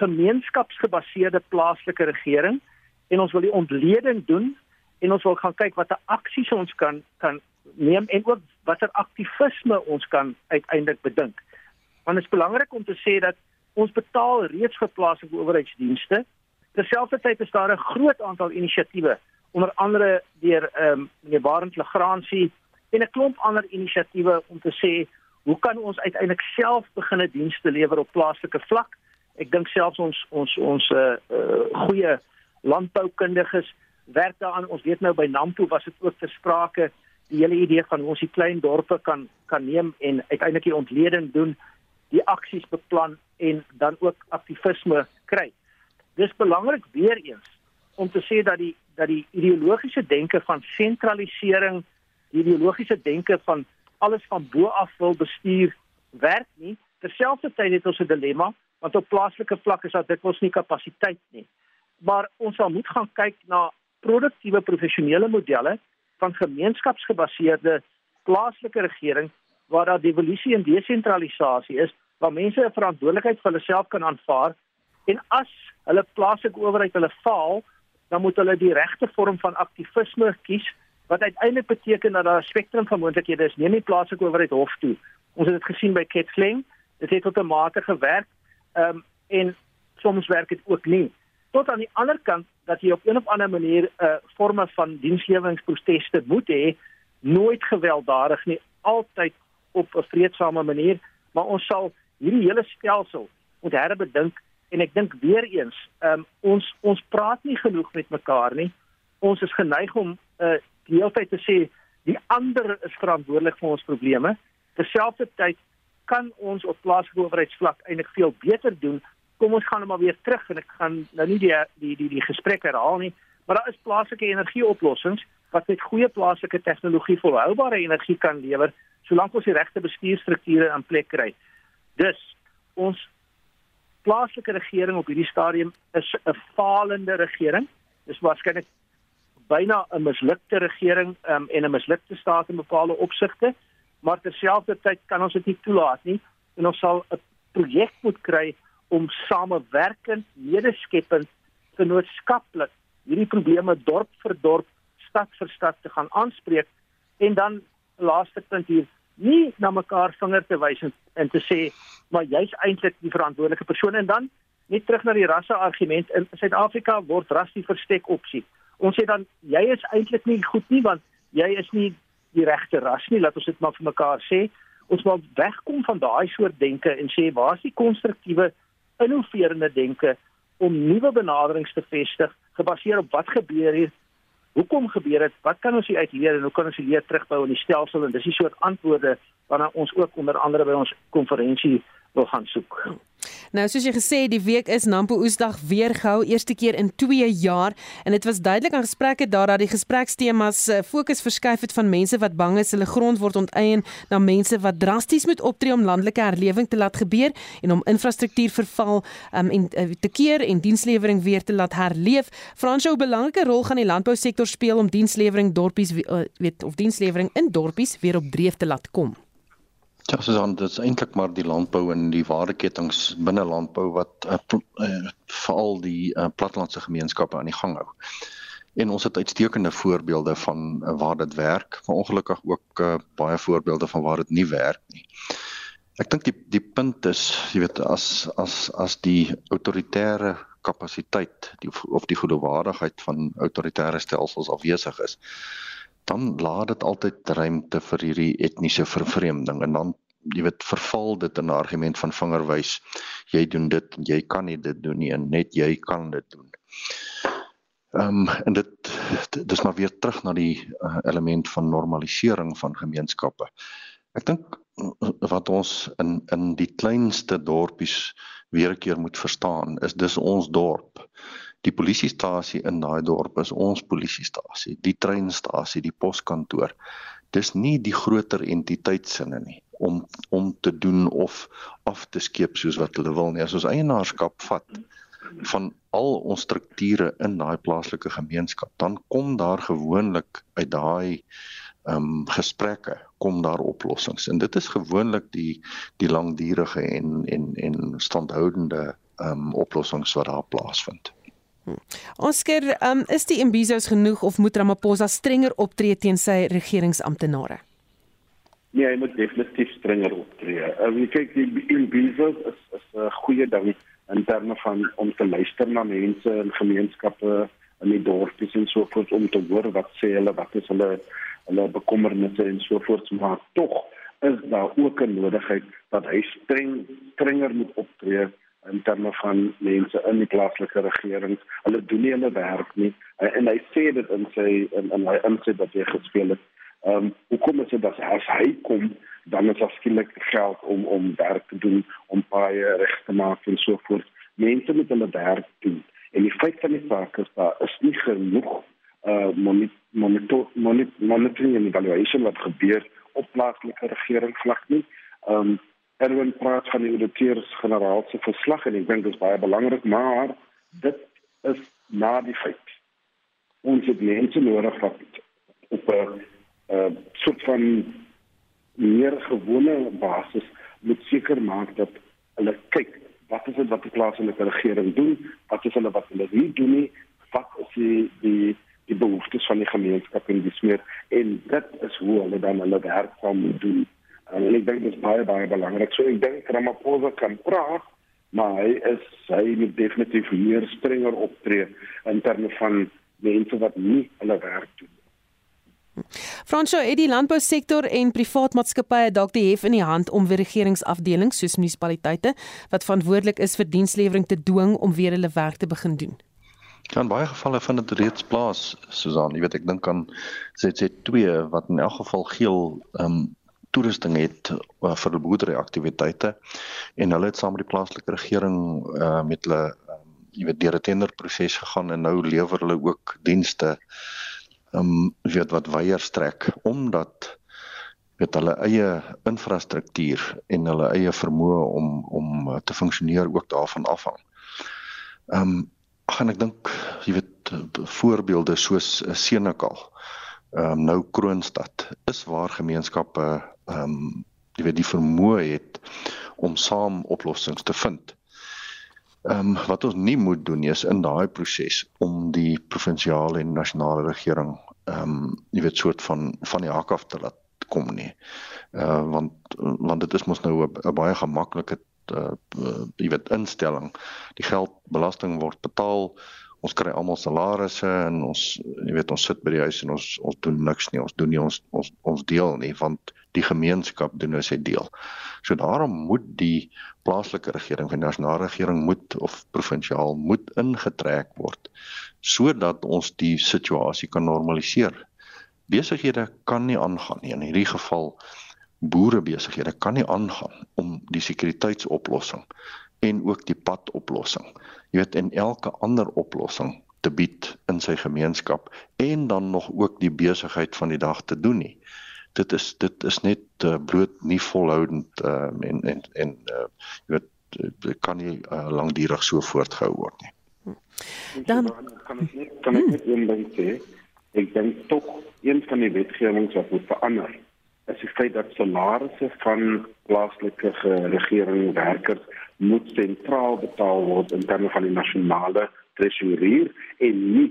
gemeenskapsgebaseerde plaaslike regering en ons wil die ontleding doen en ons wil gaan kyk watter aksies ons kan kan neem en ook watter aktivisme ons kan uiteindelik bedink. Want dit is belangrik om te sê dat ons betaal reeds vir plaaslike owerheidsdienste. Terselfdertyd is daar 'n groot aantal inisiatiewe, onder andere deur ehm um, meneer Barend Legrandsie en 'n klomp ander inisiatiewe om te sê hoe kan ons uiteindelik self begine dienste lewer op plaaslike vlak? Ek dink selfs ons ons ons uh, uh goeie landboukundiges werk daaraan. Ons weet nou by Nampo was dit ook ter sprake die hele idee van hoe ons die klein dorpe kan kan neem en uiteindelik die ontleding doen, die aksies beplan en dan ook aktivisme kry. Dis belangrik weer eens om te sê dat die dat die ideologiese denke van sentralisering, die ideologiese denke van alles van bo af wil bestuur werk nie. Terselfdertyd het ons 'n dilemma want op plaaslike vlak is daar dikwels nie kapasiteit nie. Maar ons sal moet gaan kyk na produktiewe professionele modelle van gemeenskapsgebaseerde plaaslike regering waar daar devolusie en desentralisasie is waar mense 'n verantwoordelikheid vir hulself kan aanvaar en as hulle plaaslike owerheid hulle faal dan moet hulle die regte vorm van aktivisme kies wat uiteindelik beteken dat daar 'n spektrum van moontlikhede is. Neem die plaaslike owerheid hof toe. Ons het dit gesien by Ketsling dit het tot 'n mate gewerk um, en soms werk dit ook nie. Tot aan die ander kant dat jy op 'n of ander manier 'n uh, vorme van dienslewingsproteste moet hê, nooit gewelddadig nie, altyd op 'n vredesame manier, maar ons sal hierdie hele stelsel moet herbedink en ek dink weer eens, um, ons ons praat nie genoeg met mekaar nie. Ons is geneig om uh, die hele tyd te sê die ander is verantwoordelik vir ons probleme. Terselfdertyd kan ons op plaaslike owerheidsvlak eintlik veel beter doen kom ons gaan nou maar weer terug en ek gaan nou nie die die die die gesprek herhaal nie, maar daar is plaaslike energieoplossings wat met goeie plaaslike tegnologie volhoubare energie kan lewer solank ons die regte bestuurstrukture in plek kry. Dus ons plaaslike regering op hierdie stadium is 'n falende regering. Dis waarskynlik byna 'n mislukte regering um, en 'n mislukte staat in bepaalde opsigte, maar terselfdertyd kan ons dit nie toelaat nie en ons sal 'n projek moet kry om samewerkend, medeskepend, genootskaplik hierdie probleme dorp vir dorp, stad vir stad te gaan aanspreek en dan laaste punt hier nie na mekaar vinger te wys en, en te sê maar jy's eintlik die verantwoordelike persoon en dan net terug na die rasse argument in Suid-Afrika word ras die verstek opsie. Ons sê dan jy is eintlik nie goed nie want jy is nie die regte ras nie, laat ons dit maar vir mekaar sê. Ons moet wegkom van daai soort denke en sê waar is die konstruktiewe innoverende denke om nuwe benaderings te vestig gebaseer op wat gebeur hier hoekom gebeur dit? Wat kan ons uit leer en hoe kan ons leer terugbou in die stelsel? En dis die soort antwoorde waarna ons ook onder andere by ons konferensie wil gaan soek Nou soos jy gesê die week is Nampo Oesdag weer gehou eerste keer in 2 jaar en dit was duidelik aan gesprekke daar dat die gesprekstemas eh, fokus verskuif het van mense wat bang is hulle grond word onteien na mense wat drasties moet optree om landelike herlewing te laat gebeur en om infrastruktuurverval um, en uh, te keer en dienslewering weer te laat herleef. Fransjo, hoe belangrike rol gaan die landbousektor speel om dienslewering dorpies uh, weet of dienslewering in dorpies weer op dreef te laat kom? Ja, Susan, dit is eintlik maar die landbou en die waardeketings binne landbou wat uh, uh, veral die uh, plattelandse gemeenskappe aan die gang hou. En ons het uitstekende voorbeelde van uh, waar dit werk, maar ongelukkig ook uh, baie voorbeelde van waar dit nie werk nie. Ek dink die die punt is, jy weet, as as as die autoritaire kapasiteit die of die geloofwaardigheid van autoritaire stelsels afwesig is, dan laat dit altyd ruimte vir hierdie etniese vervreemding en dan jy weet verval dit in 'n argument van vingerwys jy doen dit jy kan nie dit doen nie en net jy kan dit doen. Ehm um, en dit dis maar weer terug na die uh, element van normalisering van gemeenskappe. Ek dink uh, wat ons in in die kleinste dorpies weer 'n keer moet verstaan is dis ons dorp die polisiestasie in daai dorp is ons polisiestasie, die treinstasie, die poskantoor. Dis nie die groter entiteitsinne nie om om te doen of af te skeep soos wat hulle wil nie. As ons eienaarskap vat van al ons strukture in daai plaaslike gemeenskap, dan kom daar gewoonlik uit daai ehm um, gesprekke kom daar oplossings en dit is gewoonlik die die langdurige en en en standhoudende ehm um, oplossings wat daar plaasvind. Oscar, um, is die Imbizos genoeg of moet Ramaphosa strenger optree teen sy regeringsamptenare? Nee, hy moet definitief strenger optree. Uh, jy kyk die Imbizos is is 'n goeie ding in terme van om te luister na mense en gemeenskappe in die dorpies en so voort om te hoor wat sê hulle, wat is hulle hulle bekommernisse en so voort, maar tog is daar ook 'n nodigheid dat hy streng strenger moet optree in terme van mense in die plaaslike regering. Hulle doen nie hulle werk nie en, en hy sê dit in sy in in hy insig dat hy gespeel het. Ehm um, hoekom is dit dat as hy kom dan is daar skielik geld om om werk te doen, om baie reg te maak en so voort. Mense moet hulle werk doen. En die feit van die saak is daar is nie genoeg uh monitor monitoring en evaluation wat gebeur op plaaslike regering vlak nie. Ehm um, Erwin praat van die auditeurs-generaal se verslag en ek dink dit is baie belangrik, maar dit is na die feit. Ons het mense nodig wat op 'n uh, soort van meer gewone basis moet seker maak dat hulle kyk wat is dit wat die plaaslike regering doen, wat is hulle wat hulle nie doen nie, wat is die die die behoeftes van die gemeenskap en dis meer en dit is hoe hulle dan hulle werk kan doen En ek dink dit is baie baie belangrik. So ek dink Ramaphosa kan praat, maar hy is hy moet definitief meer strenger optree in terme van mense wat nie hulle werk doen. Fransjo, het die landbousektor en privaat maatskappye dalk die hef in die hand om weer regeringsafdelings soos munisipaliteite wat verantwoordelik is vir dienslewering te dwing om weer hulle werk te begin doen? Ja, in baie gevalle vind dit reeds plaas, Susan. Jy weet ek dink aan ZZ2 wat in elk geval geel ehm um, toerusting het uh, vir die boerderyaktiwiteite en hulle het saam met die plaaslike regering uh, met hulle um, jy weet deur 'n tenderproses gegaan en nou lewer hulle ook dienste ehm um, weet wat weier strek omdat weet hulle eie infrastruktuur en hulle eie vermoë om om uh, te funksioneer ook daarvan afhang. Ehm um, gaan ek dink jy weet voorbeelde soos Senekal ehm um, nou Kroonstad is waar gemeenskappe ehm um, jy weet die vermoë het om saam oplossings te vind. Ehm um, wat ons nie moet doen nie is in daai proses om die provinsiale en nasionale regering ehm um, jy weet soort van van die hak af te laat kom nie. Uh want want dit is mos nou 'n baie gemaklike uh jy weet instelling. Die geld belasting word betaal ons kry almal salarisse en ons jy weet ons sit by die huis en ons ons doen niks nie ons doen nie ons ons ons deel nie want die gemeenskap doen nou sy deel. So daarom moet die plaaslike regering, die nasionale regering moet of provinsiaal moet ingetrek word sodat ons die situasie kan normaliseer. Besighede kan nie aangaan nie. In hierdie geval boere besighede kan nie aangaan om die sekuriteitsoplossing en ook die padoplossing. Jy weet en elke ander oplossing te bied in sy gemeenskap en dan nog ook die besigheid van die dag te doen nie dit is dit is net uh, bloot nie volhoudend uh, en en en uh, jy weet dit kan nie uh, lankdurig so voortgehou word nie. Dan kan ek net kan ek net een ding sê. Ek dink tog een van die wetgewings wat moet verander is die feit dat salarisse van plaaslike regering werkers moet sentraal betaal word in terme van die nasionale tresourier en nie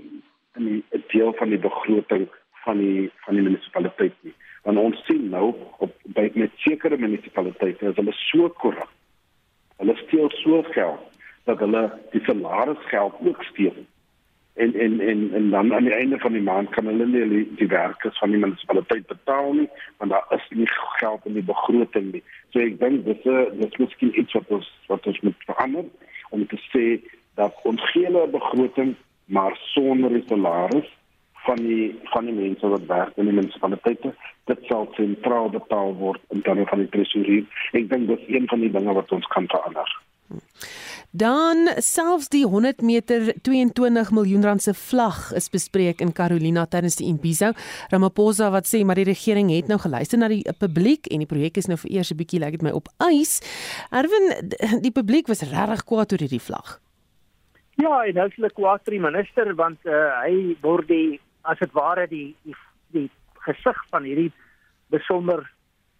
in die deel van die begroting van die van die munisipaliteit nie. Want ons sien nou op by met sekere munisipaliteite is hulle so korrup. Hulle steel so geld dat hulle die salarisgeld ook steel. En en en en dan aan die einde van die maand kan hulle nie die, die werkers van die munisipaliteit betaal nie, want daar is nie geld in die begroting nie. So ek dink dis 'n dis miskien iets wat ons wat ons moet verander om te sê dat ons gee 'n begroting maar sonder die salaris van die van die mense wat werk in die munisipaliteite. Dit sal sentraal betaal word in terme van die tresourier ek dink dit is een van die dinge wat ons kan verander. Dan selfs die 100 meter 22 miljoen rand se vlag is bespreek in Carolina tydens die Imbizo. Ramaphosa wat sê maar die regering het nou geluister na die publiek en die projek is nou vir eers 'n bietjie lyk like dit my op ys. Erwin die publiek was regtig kwaad oor hierdie vlag. Ja, en nou is hulle kwaad vir die minister want uh, hy word die as dit ware die die, die gesig van hierdie besonder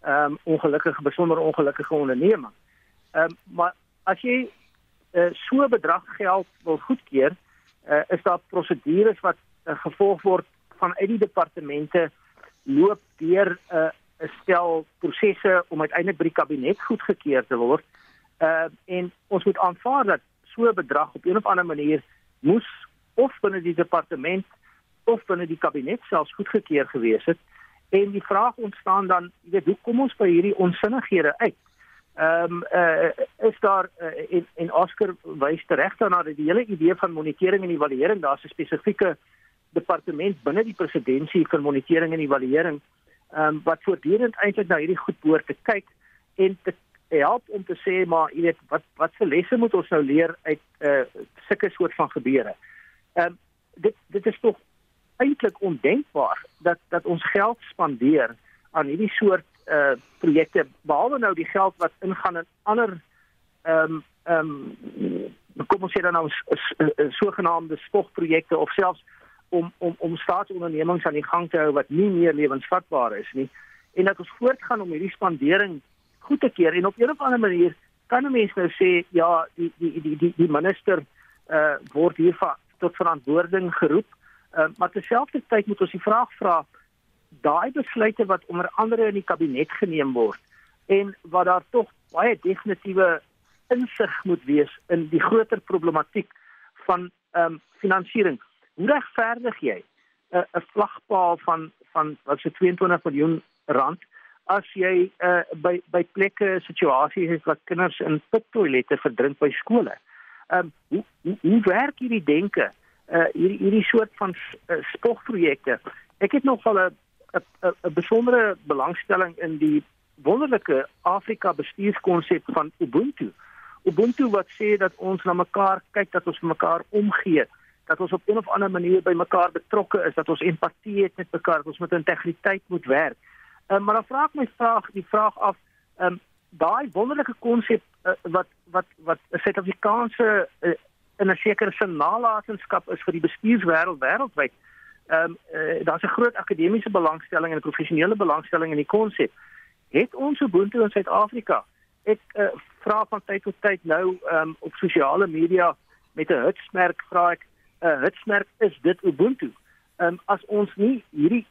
ehm um, ongelukkige besonder ongelukkige onderneming. Ehm um, maar as jy uh, so 'n bedrag geld wil goedkeur, uh, is daar prosedures wat uh, gevolg word vanuit die departemente loop deur 'n uh, stel prosesse om uiteindelik by die kabinet goedgekeur te word. Ehm uh, en ons moet aanvaar dat so 'n bedrag op een of ander manier moes of binne die departement of binne die kabinet selfs goedgekeur gewees het en die vraag ontstaan dan jy weet hoe kom ons by hierdie onsinnighede uit ehm um, uh, is daar uh, en, en Oscar wys reg daarna dat die hele idee van monitering en evaluering daar's 'n spesifieke departement binne die presidentskap vir monitering en evaluering ehm um, wat voortdurend eintlik na hierdie goed behoort te kyk en te help om te sê maar jy weet wat wat se lesse moet ons nou leer uit uh sulke soort van gebeure. Ehm um, dit dit is tog eintlik ondenkbaar dat dat ons geld spandeer aan hierdie soort uh projekte behalwe nou die geld wat ingaan in ander ehm um, ehm um, kom ons sê dan nou sogenaamde spogprojekte of selfs om om om staatsondernemings aan die gang te hou wat nie meer lewensvatbaar is nie. En dat ons voortgaan om hierdie spandering goed te keer en op 'n of ander manier kan 'n mens nou sê ja die die die die, die minister uh word hier tot verantwoording geroep uh, maar terselfdertyd moet ons die vraag vra daai besluite wat onder andere in die kabinet geneem word en wat daar tog baie definitiewe insig moet wees in die groter problematiek van ehm um, finansiering hoe regverdig jy 'n uh, 'n vlagpaal van van wat se 22 miljoen rand as jy uh, by by plekke situasies het wat kinders in pittoilette verdrink by skole. Ehm um, hoe, hoe hoe werk hierdie denke? Uh hierdie hierdie soort van uh, spogprojekte. Ek het nog wel 'n 'n besondere belangstelling in die wonderlike Afrika bestuurskonsep van Ubuntu. Ubuntu wat sê dat ons na mekaar kyk, dat ons mekaar omgee, dat ons op 'n of ander manier by mekaar betrokke is, dat ons empatie het met mekaar, dat ons met integriteit moet werk. Um, maar dan vra ek my vraag, die vraag af, ehm um, daai wonderlike konsep uh, wat wat wat 'n Suid-Afrikaanse uh, in 'n sekere sin nalatenskap is vir die bestuurswêreld wêreldwyd. Ehm um, uh, daar's 'n groot akademiese belangstelling en 'n professionele belangstelling in die konsep. Het ons Ubuntu in Suid-Afrika? Ek uh, vra van tyd tot tyd nou ehm um, op sosiale media met 'n hitsmerk vra ek 'n uh, hitsmerk is dit Ubuntu? Ehm um, as ons nie hierdie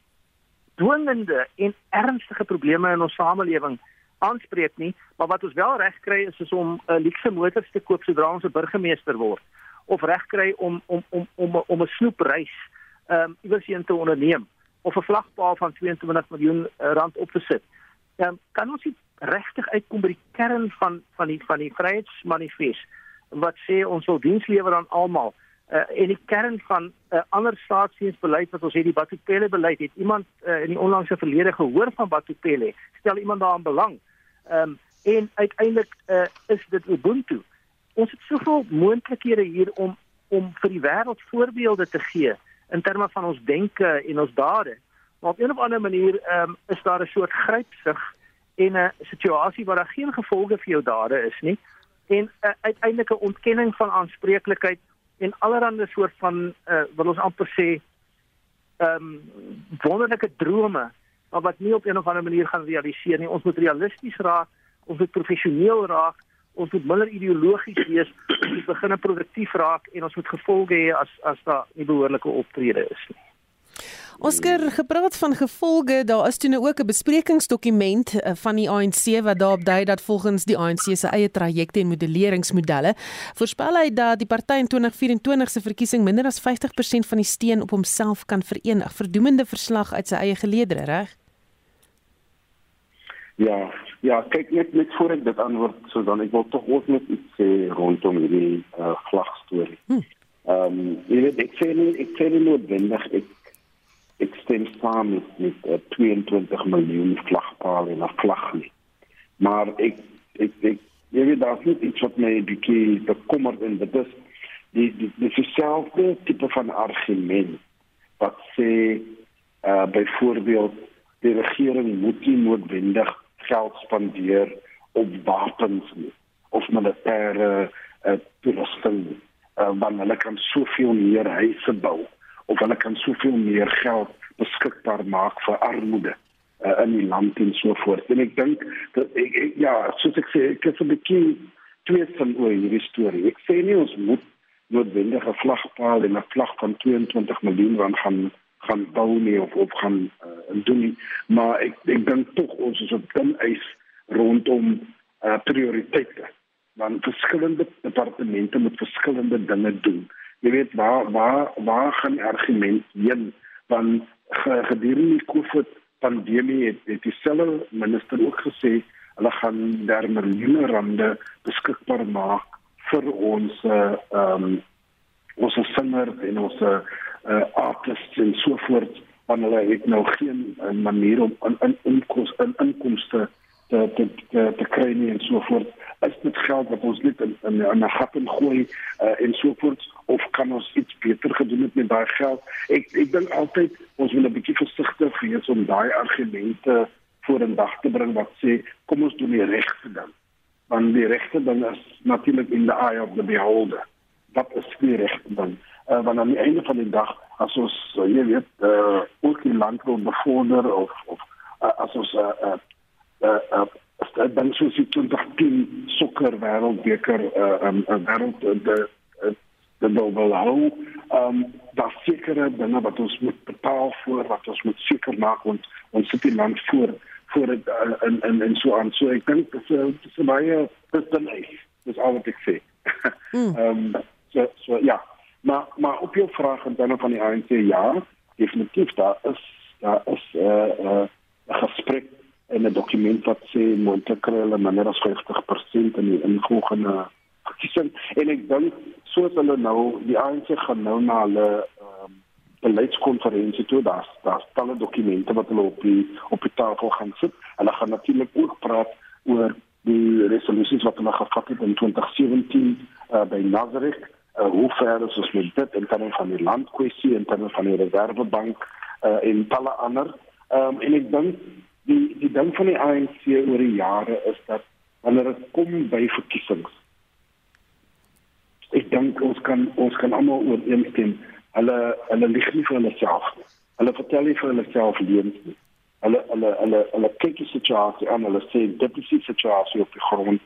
dwingende en ernstige probleme in ons samelewing aanspreek nie, maar wat ons wel reg kry is, is om 'n uh, luukse motors te koop sodra ons 'n burgemeester word of reg kry om om om om om 'n snoepreis ehm um, iewers heen te onderneem of 'n vlagpaal van 22 miljoen uh, rand op te sit. Dan um, kan ons nie regtig uitkom by die kern van van die van die vryheidsmanifest wat sê ons wil diens lewer aan almal uh, en die kern van 'n uh, ander staatsdiensbeleid wat ons het die Batupele beleid het iemand uh, in die onlangse verlede gehoor van Batupele stel iemand daaraan belang um, en uiteindelik uh, is dit Ubuntu. Ons het soveel moontlikhede hier om om vir die wêreld voorbeelde te gee in terme van ons denke en ons dade. Maar op 'n of ander manier um, is daar 'n soort grypsig en 'n situasie waar daar geen gevolge vir jou dade is nie. En uh, uiteindelik 'n ontkenning van aanspreeklikheid en allerlei soort van uh, wat ons amper sê ehm um, wonderlike drome maar wat nie op 'n of ander manier gaan realiseer nie. Ons moet realisties raak ons moet professioneel raak, ons moet minder ideologies wees, ons moet begin produktief raak en ons moet gevolge hê as as daar nie behoorlike optrede is nie. Oscar gepraat van gevolge, daar is toe nou ook 'n besprekingsdokument eh, van die ANC wat daarop dui dat volgens die ANC se eie trajecte en modelleringsmodelle voorspel hy dat die party in 2024 se verkiesing minder as 50% van die steun op homself kan verenig. Verdoemende verslag uit sy eie geleedere, reg? Ja, ja, kyk net net voor ek dit antwoord, so dan ek wil tog ook net iets sê rondom hierdie uh, vlagstorie. Hm. Ehm, um, jy weet ek sê nie ek sê nie noodwendig ek ek stem saam met met uh, 22 miljoen vlagpale en 'n vlag nie. Maar ek ek ek jy weet daar is iets wat my bietjie bekommerd en dit is die die die selfde tipe van argument wat sê uh byvoorbeeld die regering moet nie noodwendig geld spandeer op wapens nie of militêre uh, toerusting uh, want hulle kan soveel meer huise bou of hulle kan soveel meer geld beskikbaar maak vir armoede uh, in die land en so voort. En ek dink dat ek, ek ja, soos ek sê, ek het 'n bietjie twee van oor hierdie storie. Ek sê nie ons moet noodwendig 'n vlagpaal en 'n vlag van 22 miljoen rand gaan gaan bou nie of of gaan uh, doen nie, maar ek ek dink tog ons is op dun ys rondom uh, prioriteite want verskillende departemente moet verskillende dinge doen jy weet waar waar waar gaan argument heen? Want gedurende die COVID pandemie het, het dieselfde minister ook gesê hulle gaan daar miljoene rande beskikbaar maak vir ons ehm uh, um, ons singers en ons uh, artists en so voort want hulle het nou geen uh, manier om in in inkomste in inkomste te te te, te kry nie en so voort. Is dit geld wat ons net in in 'n gat ingooi uh, en so voort of kan ons iets beter gedoen het met daai geld? Ek ek dink altyd ons moet 'n bietjie versigtig wees om daai argumente voor in dag te bring wat sê kom ons doen die regte ding. Want die regte ding is natuurlik in the eye of the beholder. Wat is die regte ding? Uh, want aan die einde van die dag as ons uh, jy weet uh, ook die land wil bevorder of of uh, as ons uh, uh, uh, uh, uh, dan sou sy 2010 sokker wêreldbeker uh, um, uh, wêreld uh, de uh, de wil hou. Um daar sekere dinge wat ons moet betaal voor wat ons moet seker maak want ons sit die land voor voor dit uh, in in en so aan. So ek dink dit is dit is baie dit is nice dis al wat ek sê. Um so so ja. Maar maar op jou vraag en dan van die ANC ja definitief daar is daar is 'n uh, uh, gesprek in 'n dokument wat sê Montekrele minder as 50% in die involgende verkiesing. En ek dink soos hulle nou die ANC gaan nou na hulle um, beleidskonferensie toe. Daar's daar's talle dokumente wat hulle op die op die tafel gaan sit. Hulle gaan natuurlik ook praat oor die resolusies wat hulle gevat het in 2017 uh, by Nazareth uh, hoe ver is ons met dit in terme van die landkwessie en terme van die reservebank uh, en talle ander. Um, en ek dink die die ding van die ANC oor die jare is dat wanneer dit kom by verkiesings ek dink ons kan ons kan almal ooreenstem hulle hulle lieg nie vir hulle self nie. Hulle vertel nie vir hulle self leuns nie. Hulle hulle hulle hulle kyk die situasie aan. Hulle sê dit is die situasie op die grond.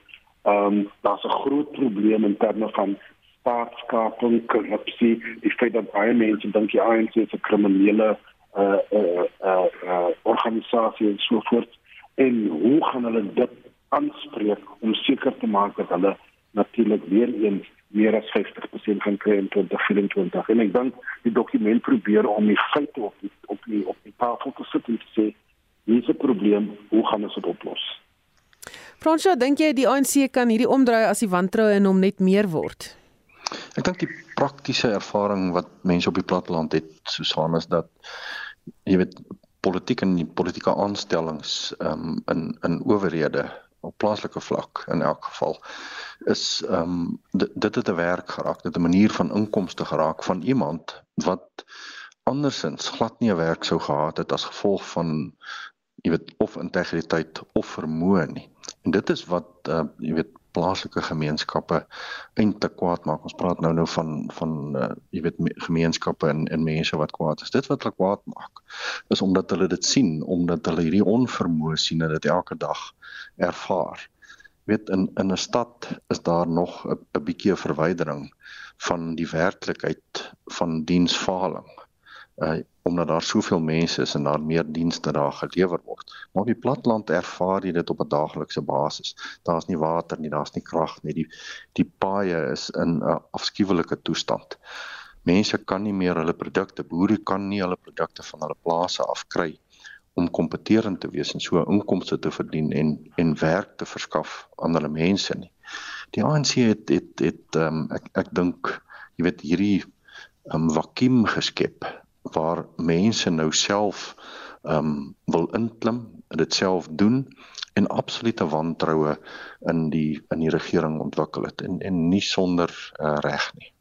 Ehm um, daar's 'n groot probleem in terme van staatskaping korrupsie die feit dat baie mense dink die ANC is 'n kriminele uh uh uh, uh organisasie en so voort en hoe gaan hulle dit aanspreek om seker te maak dat hulle natuurlik weer eens meer as 50% gaan kry in 2024 en ek dink die dokument probeer om die feite op die, op die op die tafel te sit en te sê hier is 'n probleem hoe gaan ons dit oplos? Fransjo dink jy die ANC kan hierdie omdraai as die wantroue in hom net meer word? Ek dink die praktiese ervaring wat mense op die platteland het, Susan, is dat jy weet politiek en politieke aanstellings um, in in owerhede op plaaslike vlak in elk geval is ehm um, dit het 'n werk geraak, dit 'n manier van inkomste geraak van iemand wat andersins glad nie 'n werk sou gehad het as gevolg van jy weet of integriteit of vermoë nie. En dit is wat uh, jy weet plaaslike gemeenskappe eintlik kwaad maak. Ons praat nou nou van van uh, jy weet gemeenskappe en en mense wat kwaad is. Dit wat hulle kwaad maak is omdat hulle dit sien, omdat hulle hierdie onvermoë sien en dit elke dag ervaar. weet in in 'n stad is daar nog 'n bietjie verwydering van die werklikheid van diensfaling. Uh omdat daar soveel mense is en daar meer dienste daar gelewer word. Maar op die platland ervaar jy dit op 'n daaglikse basis. Daar's nie water nie, daar's nie krag nie. Die die paaie is in 'n afskuwelike toestand. Mense kan nie meer hulle produkte, boere kan nie hulle produkte van hulle plase afkry om kompeterend te wees en so inkomste te verdien en en werk te verskaf aan hulle mense nie. Die ANC het het het um, ek ek dink jy weet hierdie um, vakuum geskep waar mense nou self ehm um, wil inklim en dit self doen en absolute wantroue in die in die regering ontwikkel het en en nie sonder uh, reg nie.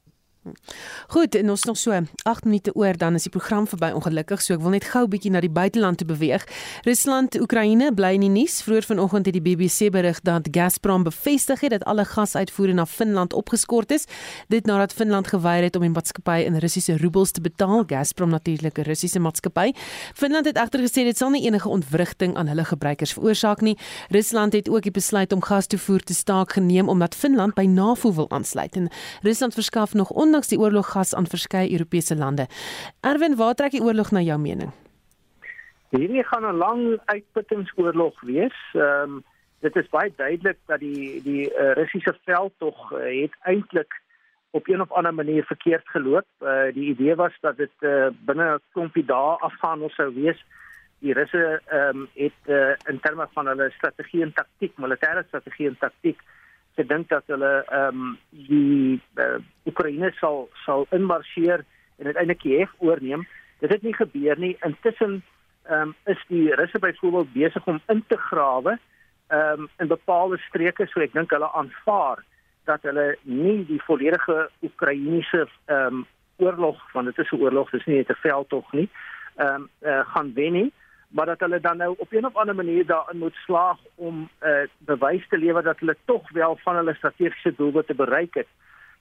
Goed, en ons nog so 8 minute oor dan is die program verby ongelukkig, so ek wil net gou 'n bietjie na die buiteland toe beweeg. Rusland, Oekraïne bly in die nuus. Vroeër vanoggend het die BBC berig dat Gazprom bevestig het dat alle gasuitvoere na Finland opgeskort is, dit nadat Finland geweier het om die maatskappy in Russiese roebels te betaal. Gazprom natuurlik 'n Russiese maatskappy. Finland het egter gesê dit sal nie enige ontwrigting aan hulle gebruikers veroorsaak nie. Rusland het ook die besluit om gastoevoer te staak geneem omdat Finland by NAVO wil aansluit en Rusland verskaf nog onder ondanks die oorlog gas aan verskeie Europese lande. Erwin, waar trek die oorlog na jou mening? Hierdie gaan 'n lang uitputtingsoorlog wees. Ehm um, dit is baie duidelik dat die die uh, Russiese veld tog uh, het eintlik op een of ander manier verkeerd geloop. Uh, die idee was dat dit uh, binne 'n klompie dae afhandel sou wees. Die Russe ehm um, het uh, in terme van hulle strategie en taktiek, militêre strategie en taktiek gedink dat hulle ehm um, die uh, Oekraïne sal sal inmarseer en uiteindelik Kiev oorneem. Dit het nie gebeur nie. Intussen ehm um, is die Russe byvoorbeeld besig om in te grawe ehm um, in bepaalde streke, so ek dink hulle aanvaar dat hulle nie die volledige Oekraïense ehm um, oorlog van dit is 'n oorlog, dis nie net 'n veldtog nie. Ehm um, uh, gaan wen nie maar dat hulle dan nou op 'n of ander manier daarin moet slaag om 'n uh, eh, bewys te lewer dat hulle tog wel van hulle strategiese doelwitte bereik het.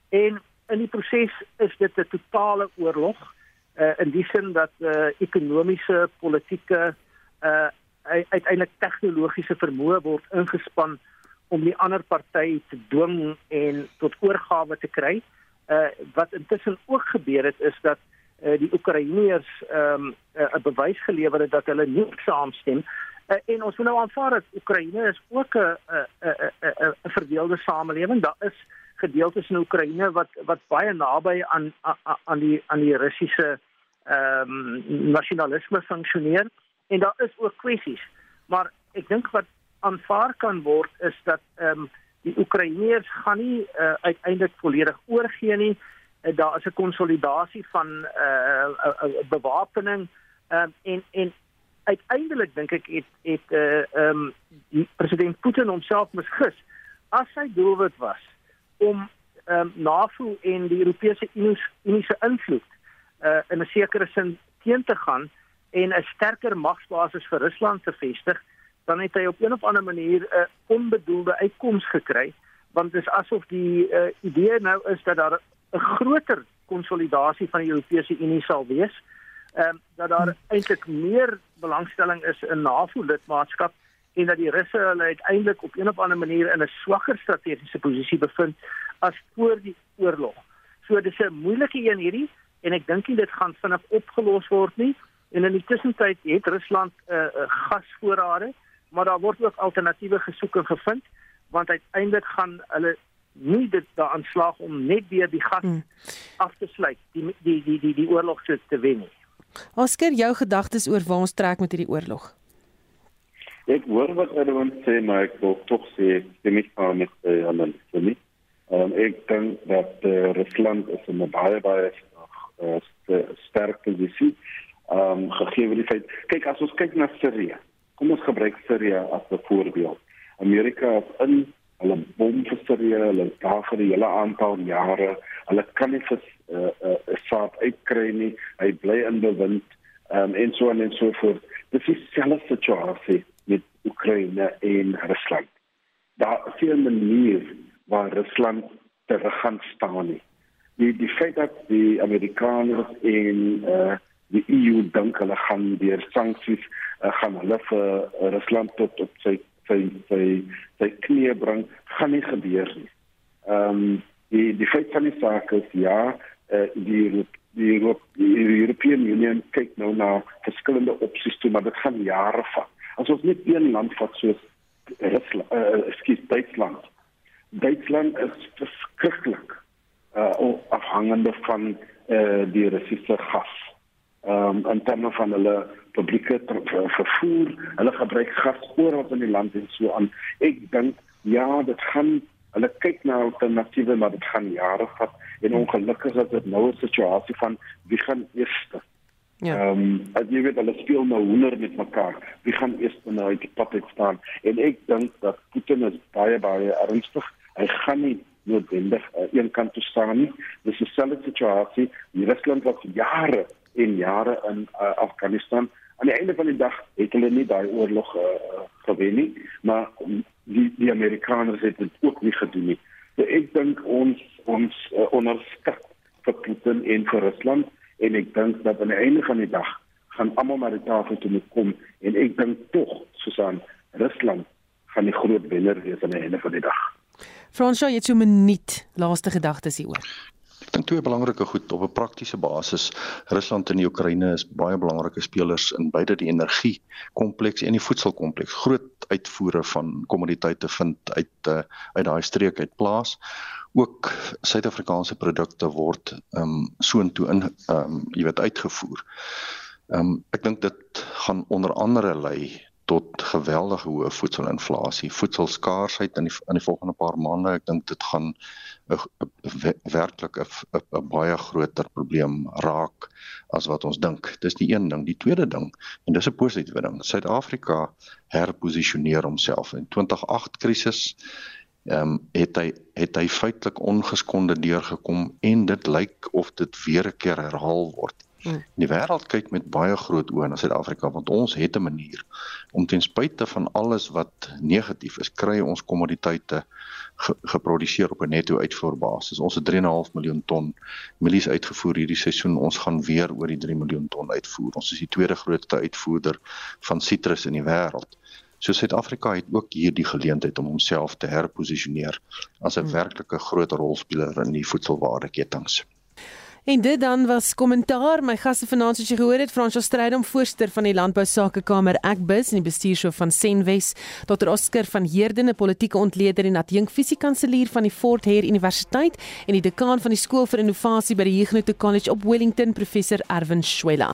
En in die proses is dit 'n totale oorlog uh, in die sin dat uh, ekonomiese, politieke uh, uiteindelik tegnologiese vermoë word ingespan om die ander party te dwing en tot oorgawe te kry. Uh, wat intussen ook gebeur het is dat uh, die Oekraïners ehm um, 'n uh, bewys gelewer het dat hulle nie saamstem uh, en ons moet nou aanvaar dat Oekraïne is ook 'n 'n 'n 'n verdeelde samelewing. Daar is gedeeltes in Oekraïne wat wat baie naby aan aan die aan die Russiese ehm um, nasionalisme funksioneer en daar is ook kwessies. Maar ek dink wat aanvaar kan word is dat ehm um, die Oekraïners gaan nie uh, uiteindelik volledig oorgee nie. Eh, daar is 'n konsolidasie van uh, uh, bewapening. Um, en en uiteindelik dink ek het het uh, um, president Putin homself misgis as sy doelwit was om um, NAVO en die Europese Unie se invloed uh, in 'n sekere sin teen te gaan en 'n sterker magsbasis vir Rusland te vestig dan het hy op 'n of ander manier 'n uh, onbedoelde uitkoms gekry want dit is asof die uh, idee nou is dat daar 'n groter konsolidasie van die Europese Unie sal wees. Ehm um, dat daar eintlik meer belangstelling is in NAVO-lidmaatskap en dat die Russe hulle uiteindelik op 'n of ander manier in 'n swakker strategiese posisie bevind as voor die oorlog. So dis 'n moeilike een hierdie en ek dink dit gaan vinnig opgelos word nie. En in die tussentyd het Rusland 'n uh, uh, gasvoorrade, maar daar word ook alternatiewe gesoek en gevind want uiteindelik gaan hulle nie dit daaraan slaag om net weer die gas hmm. af te sluit die die die die die oorlog te, te wen nie. Oscar, jou gedagtes oor waar ons trek met hierdie oorlog? Ek hoor wat Erwin sê, maar ek wil tog sê dit is nie met ander vir my. Um, ek dink dat uh, Rusland is in 'n baie baie uh, sterk posisie. Ehm um, gegee word die feit kyk as ons kyk na Sirië. Kom ons gebruik Sirië as 'n voorbeeld. Amerika is in hulle bom versterre hulle daar vir die hele aantal jare hulle kan nie vir 'n uh, uh, saad uitkry nie hy bly in bewind um, en so en so voort. Dis is dieselfde situasie met Oekraïne en Rusland. Daar is nie 'n manier waar Rusland terug gaan staan nie. Die die feit dat die Amerikaners en uh, die EU dink hulle gaan deur sanksies uh, gaan hulle vir Rusland tot op sy sy sy sy knie bring, gaan nie gebeur nie. Ehm um, die die feit van die saak is ja, uh, die die Europe, die European Union kyk nou na verskillende opsies toe, maar dit gaan jare vat. As ons net een land vat soos Rusland, uh, skiet Duitsland. Duitsland is verskriklik uh afhangende van uh die Russiese gas. Um, in terme van hulle publieke vervoer, hulle gebruik gas oral in die land en so aan. Ek dink ja, dit gaan hulle kyk na alternatiewe, maar dit gaan jare vat en ongelukkig is dit nou 'n situasie van wie gaan eers Ja. Ehm um, as jy weet hulle speel nou hoender met mekaar. Wie gaan eers nou uit die pad uit staan? En ek dink dat Putin is baie baie ernstig. Hy gaan nie noodwendig uh, een kant toe staan nie. Dis 'n selfde situasie. Die Rusland wat jare en jare in uh, Afghanistan aan die einde van die dag het hulle nie daai oorlog uh, gewen nie, maar die die Amerikaners het dit ook nie gedoen nie. So ek dink ons ons uh, onderskat vir Putin en vir Rusland en ek dink dat aan die einde van die dag gaan almal na die tafel toe moet kom en ek dink tog Susan Rusland gaan die groot wenner wees aan die einde van die dag. Fransjo, jy het so 'n minuut laaste gedagtes hieroor. Dink twee belangrike goed op 'n praktiese basis. Rusland en die Oekraïne is baie belangrike spelers in beide die energie kompleks en die voedselkompleks. Groot uitvoere van kommoditeite vind uit uh, uit daai streek uit plaas ook Suid-Afrikaanse produkte word ehm um, soontoe in ehm um, jy weet uitgevoer. Ehm um, ek dink dit gaan onder andere lei tot geweldige hoë voedselinflasie, voedselskaarsheid in die in die volgende paar maande. Ek dink dit gaan 'n werklik 'n baie groter probleem raak as wat ons dink. Dis die een ding, die tweede ding en dis 'n positiewe ding. Suid-Afrika herposisioneer homself in 2008 krisis ehm um, het hy het hy feitelik ongeskonde deurgekom en dit lyk of dit weer 'n keer herhaal word. Hmm. Die wêreld kyk met baie groot oë na Suid-Afrika want ons het 'n manier om ten spyte van alles wat negatief is, kry ons kommoditeite ge geproduseer op 'n netto uitvoerbasis. Ons het 3.5 miljoen ton mielies uitgevoer hierdie seisoen. Ons gaan weer oor die 3 miljoen ton uitvoer. Ons is die tweede grootste uitvoerder van sitrus in die wêreld. So Suid-Afrika het ook hierdie geleentheid om homself te herposisioneer as 'n hmm. werklike groot rolspeler in die voedselwaardeketings. En dit dan was kommentaar. My gaste vanaand soos jy gehoor het Frans Strydom voorsteur van die Landbou Sakekamer Ekbus en die bestuurshoof van Senwes Dr Oscar van Heerden 'n politieke ontleder en adjunk fisiekanselier van die Fort Hare Universiteit en die dekaan van die skool vir innovasie by die Huguenot College op Wellington professor Erwin Schwella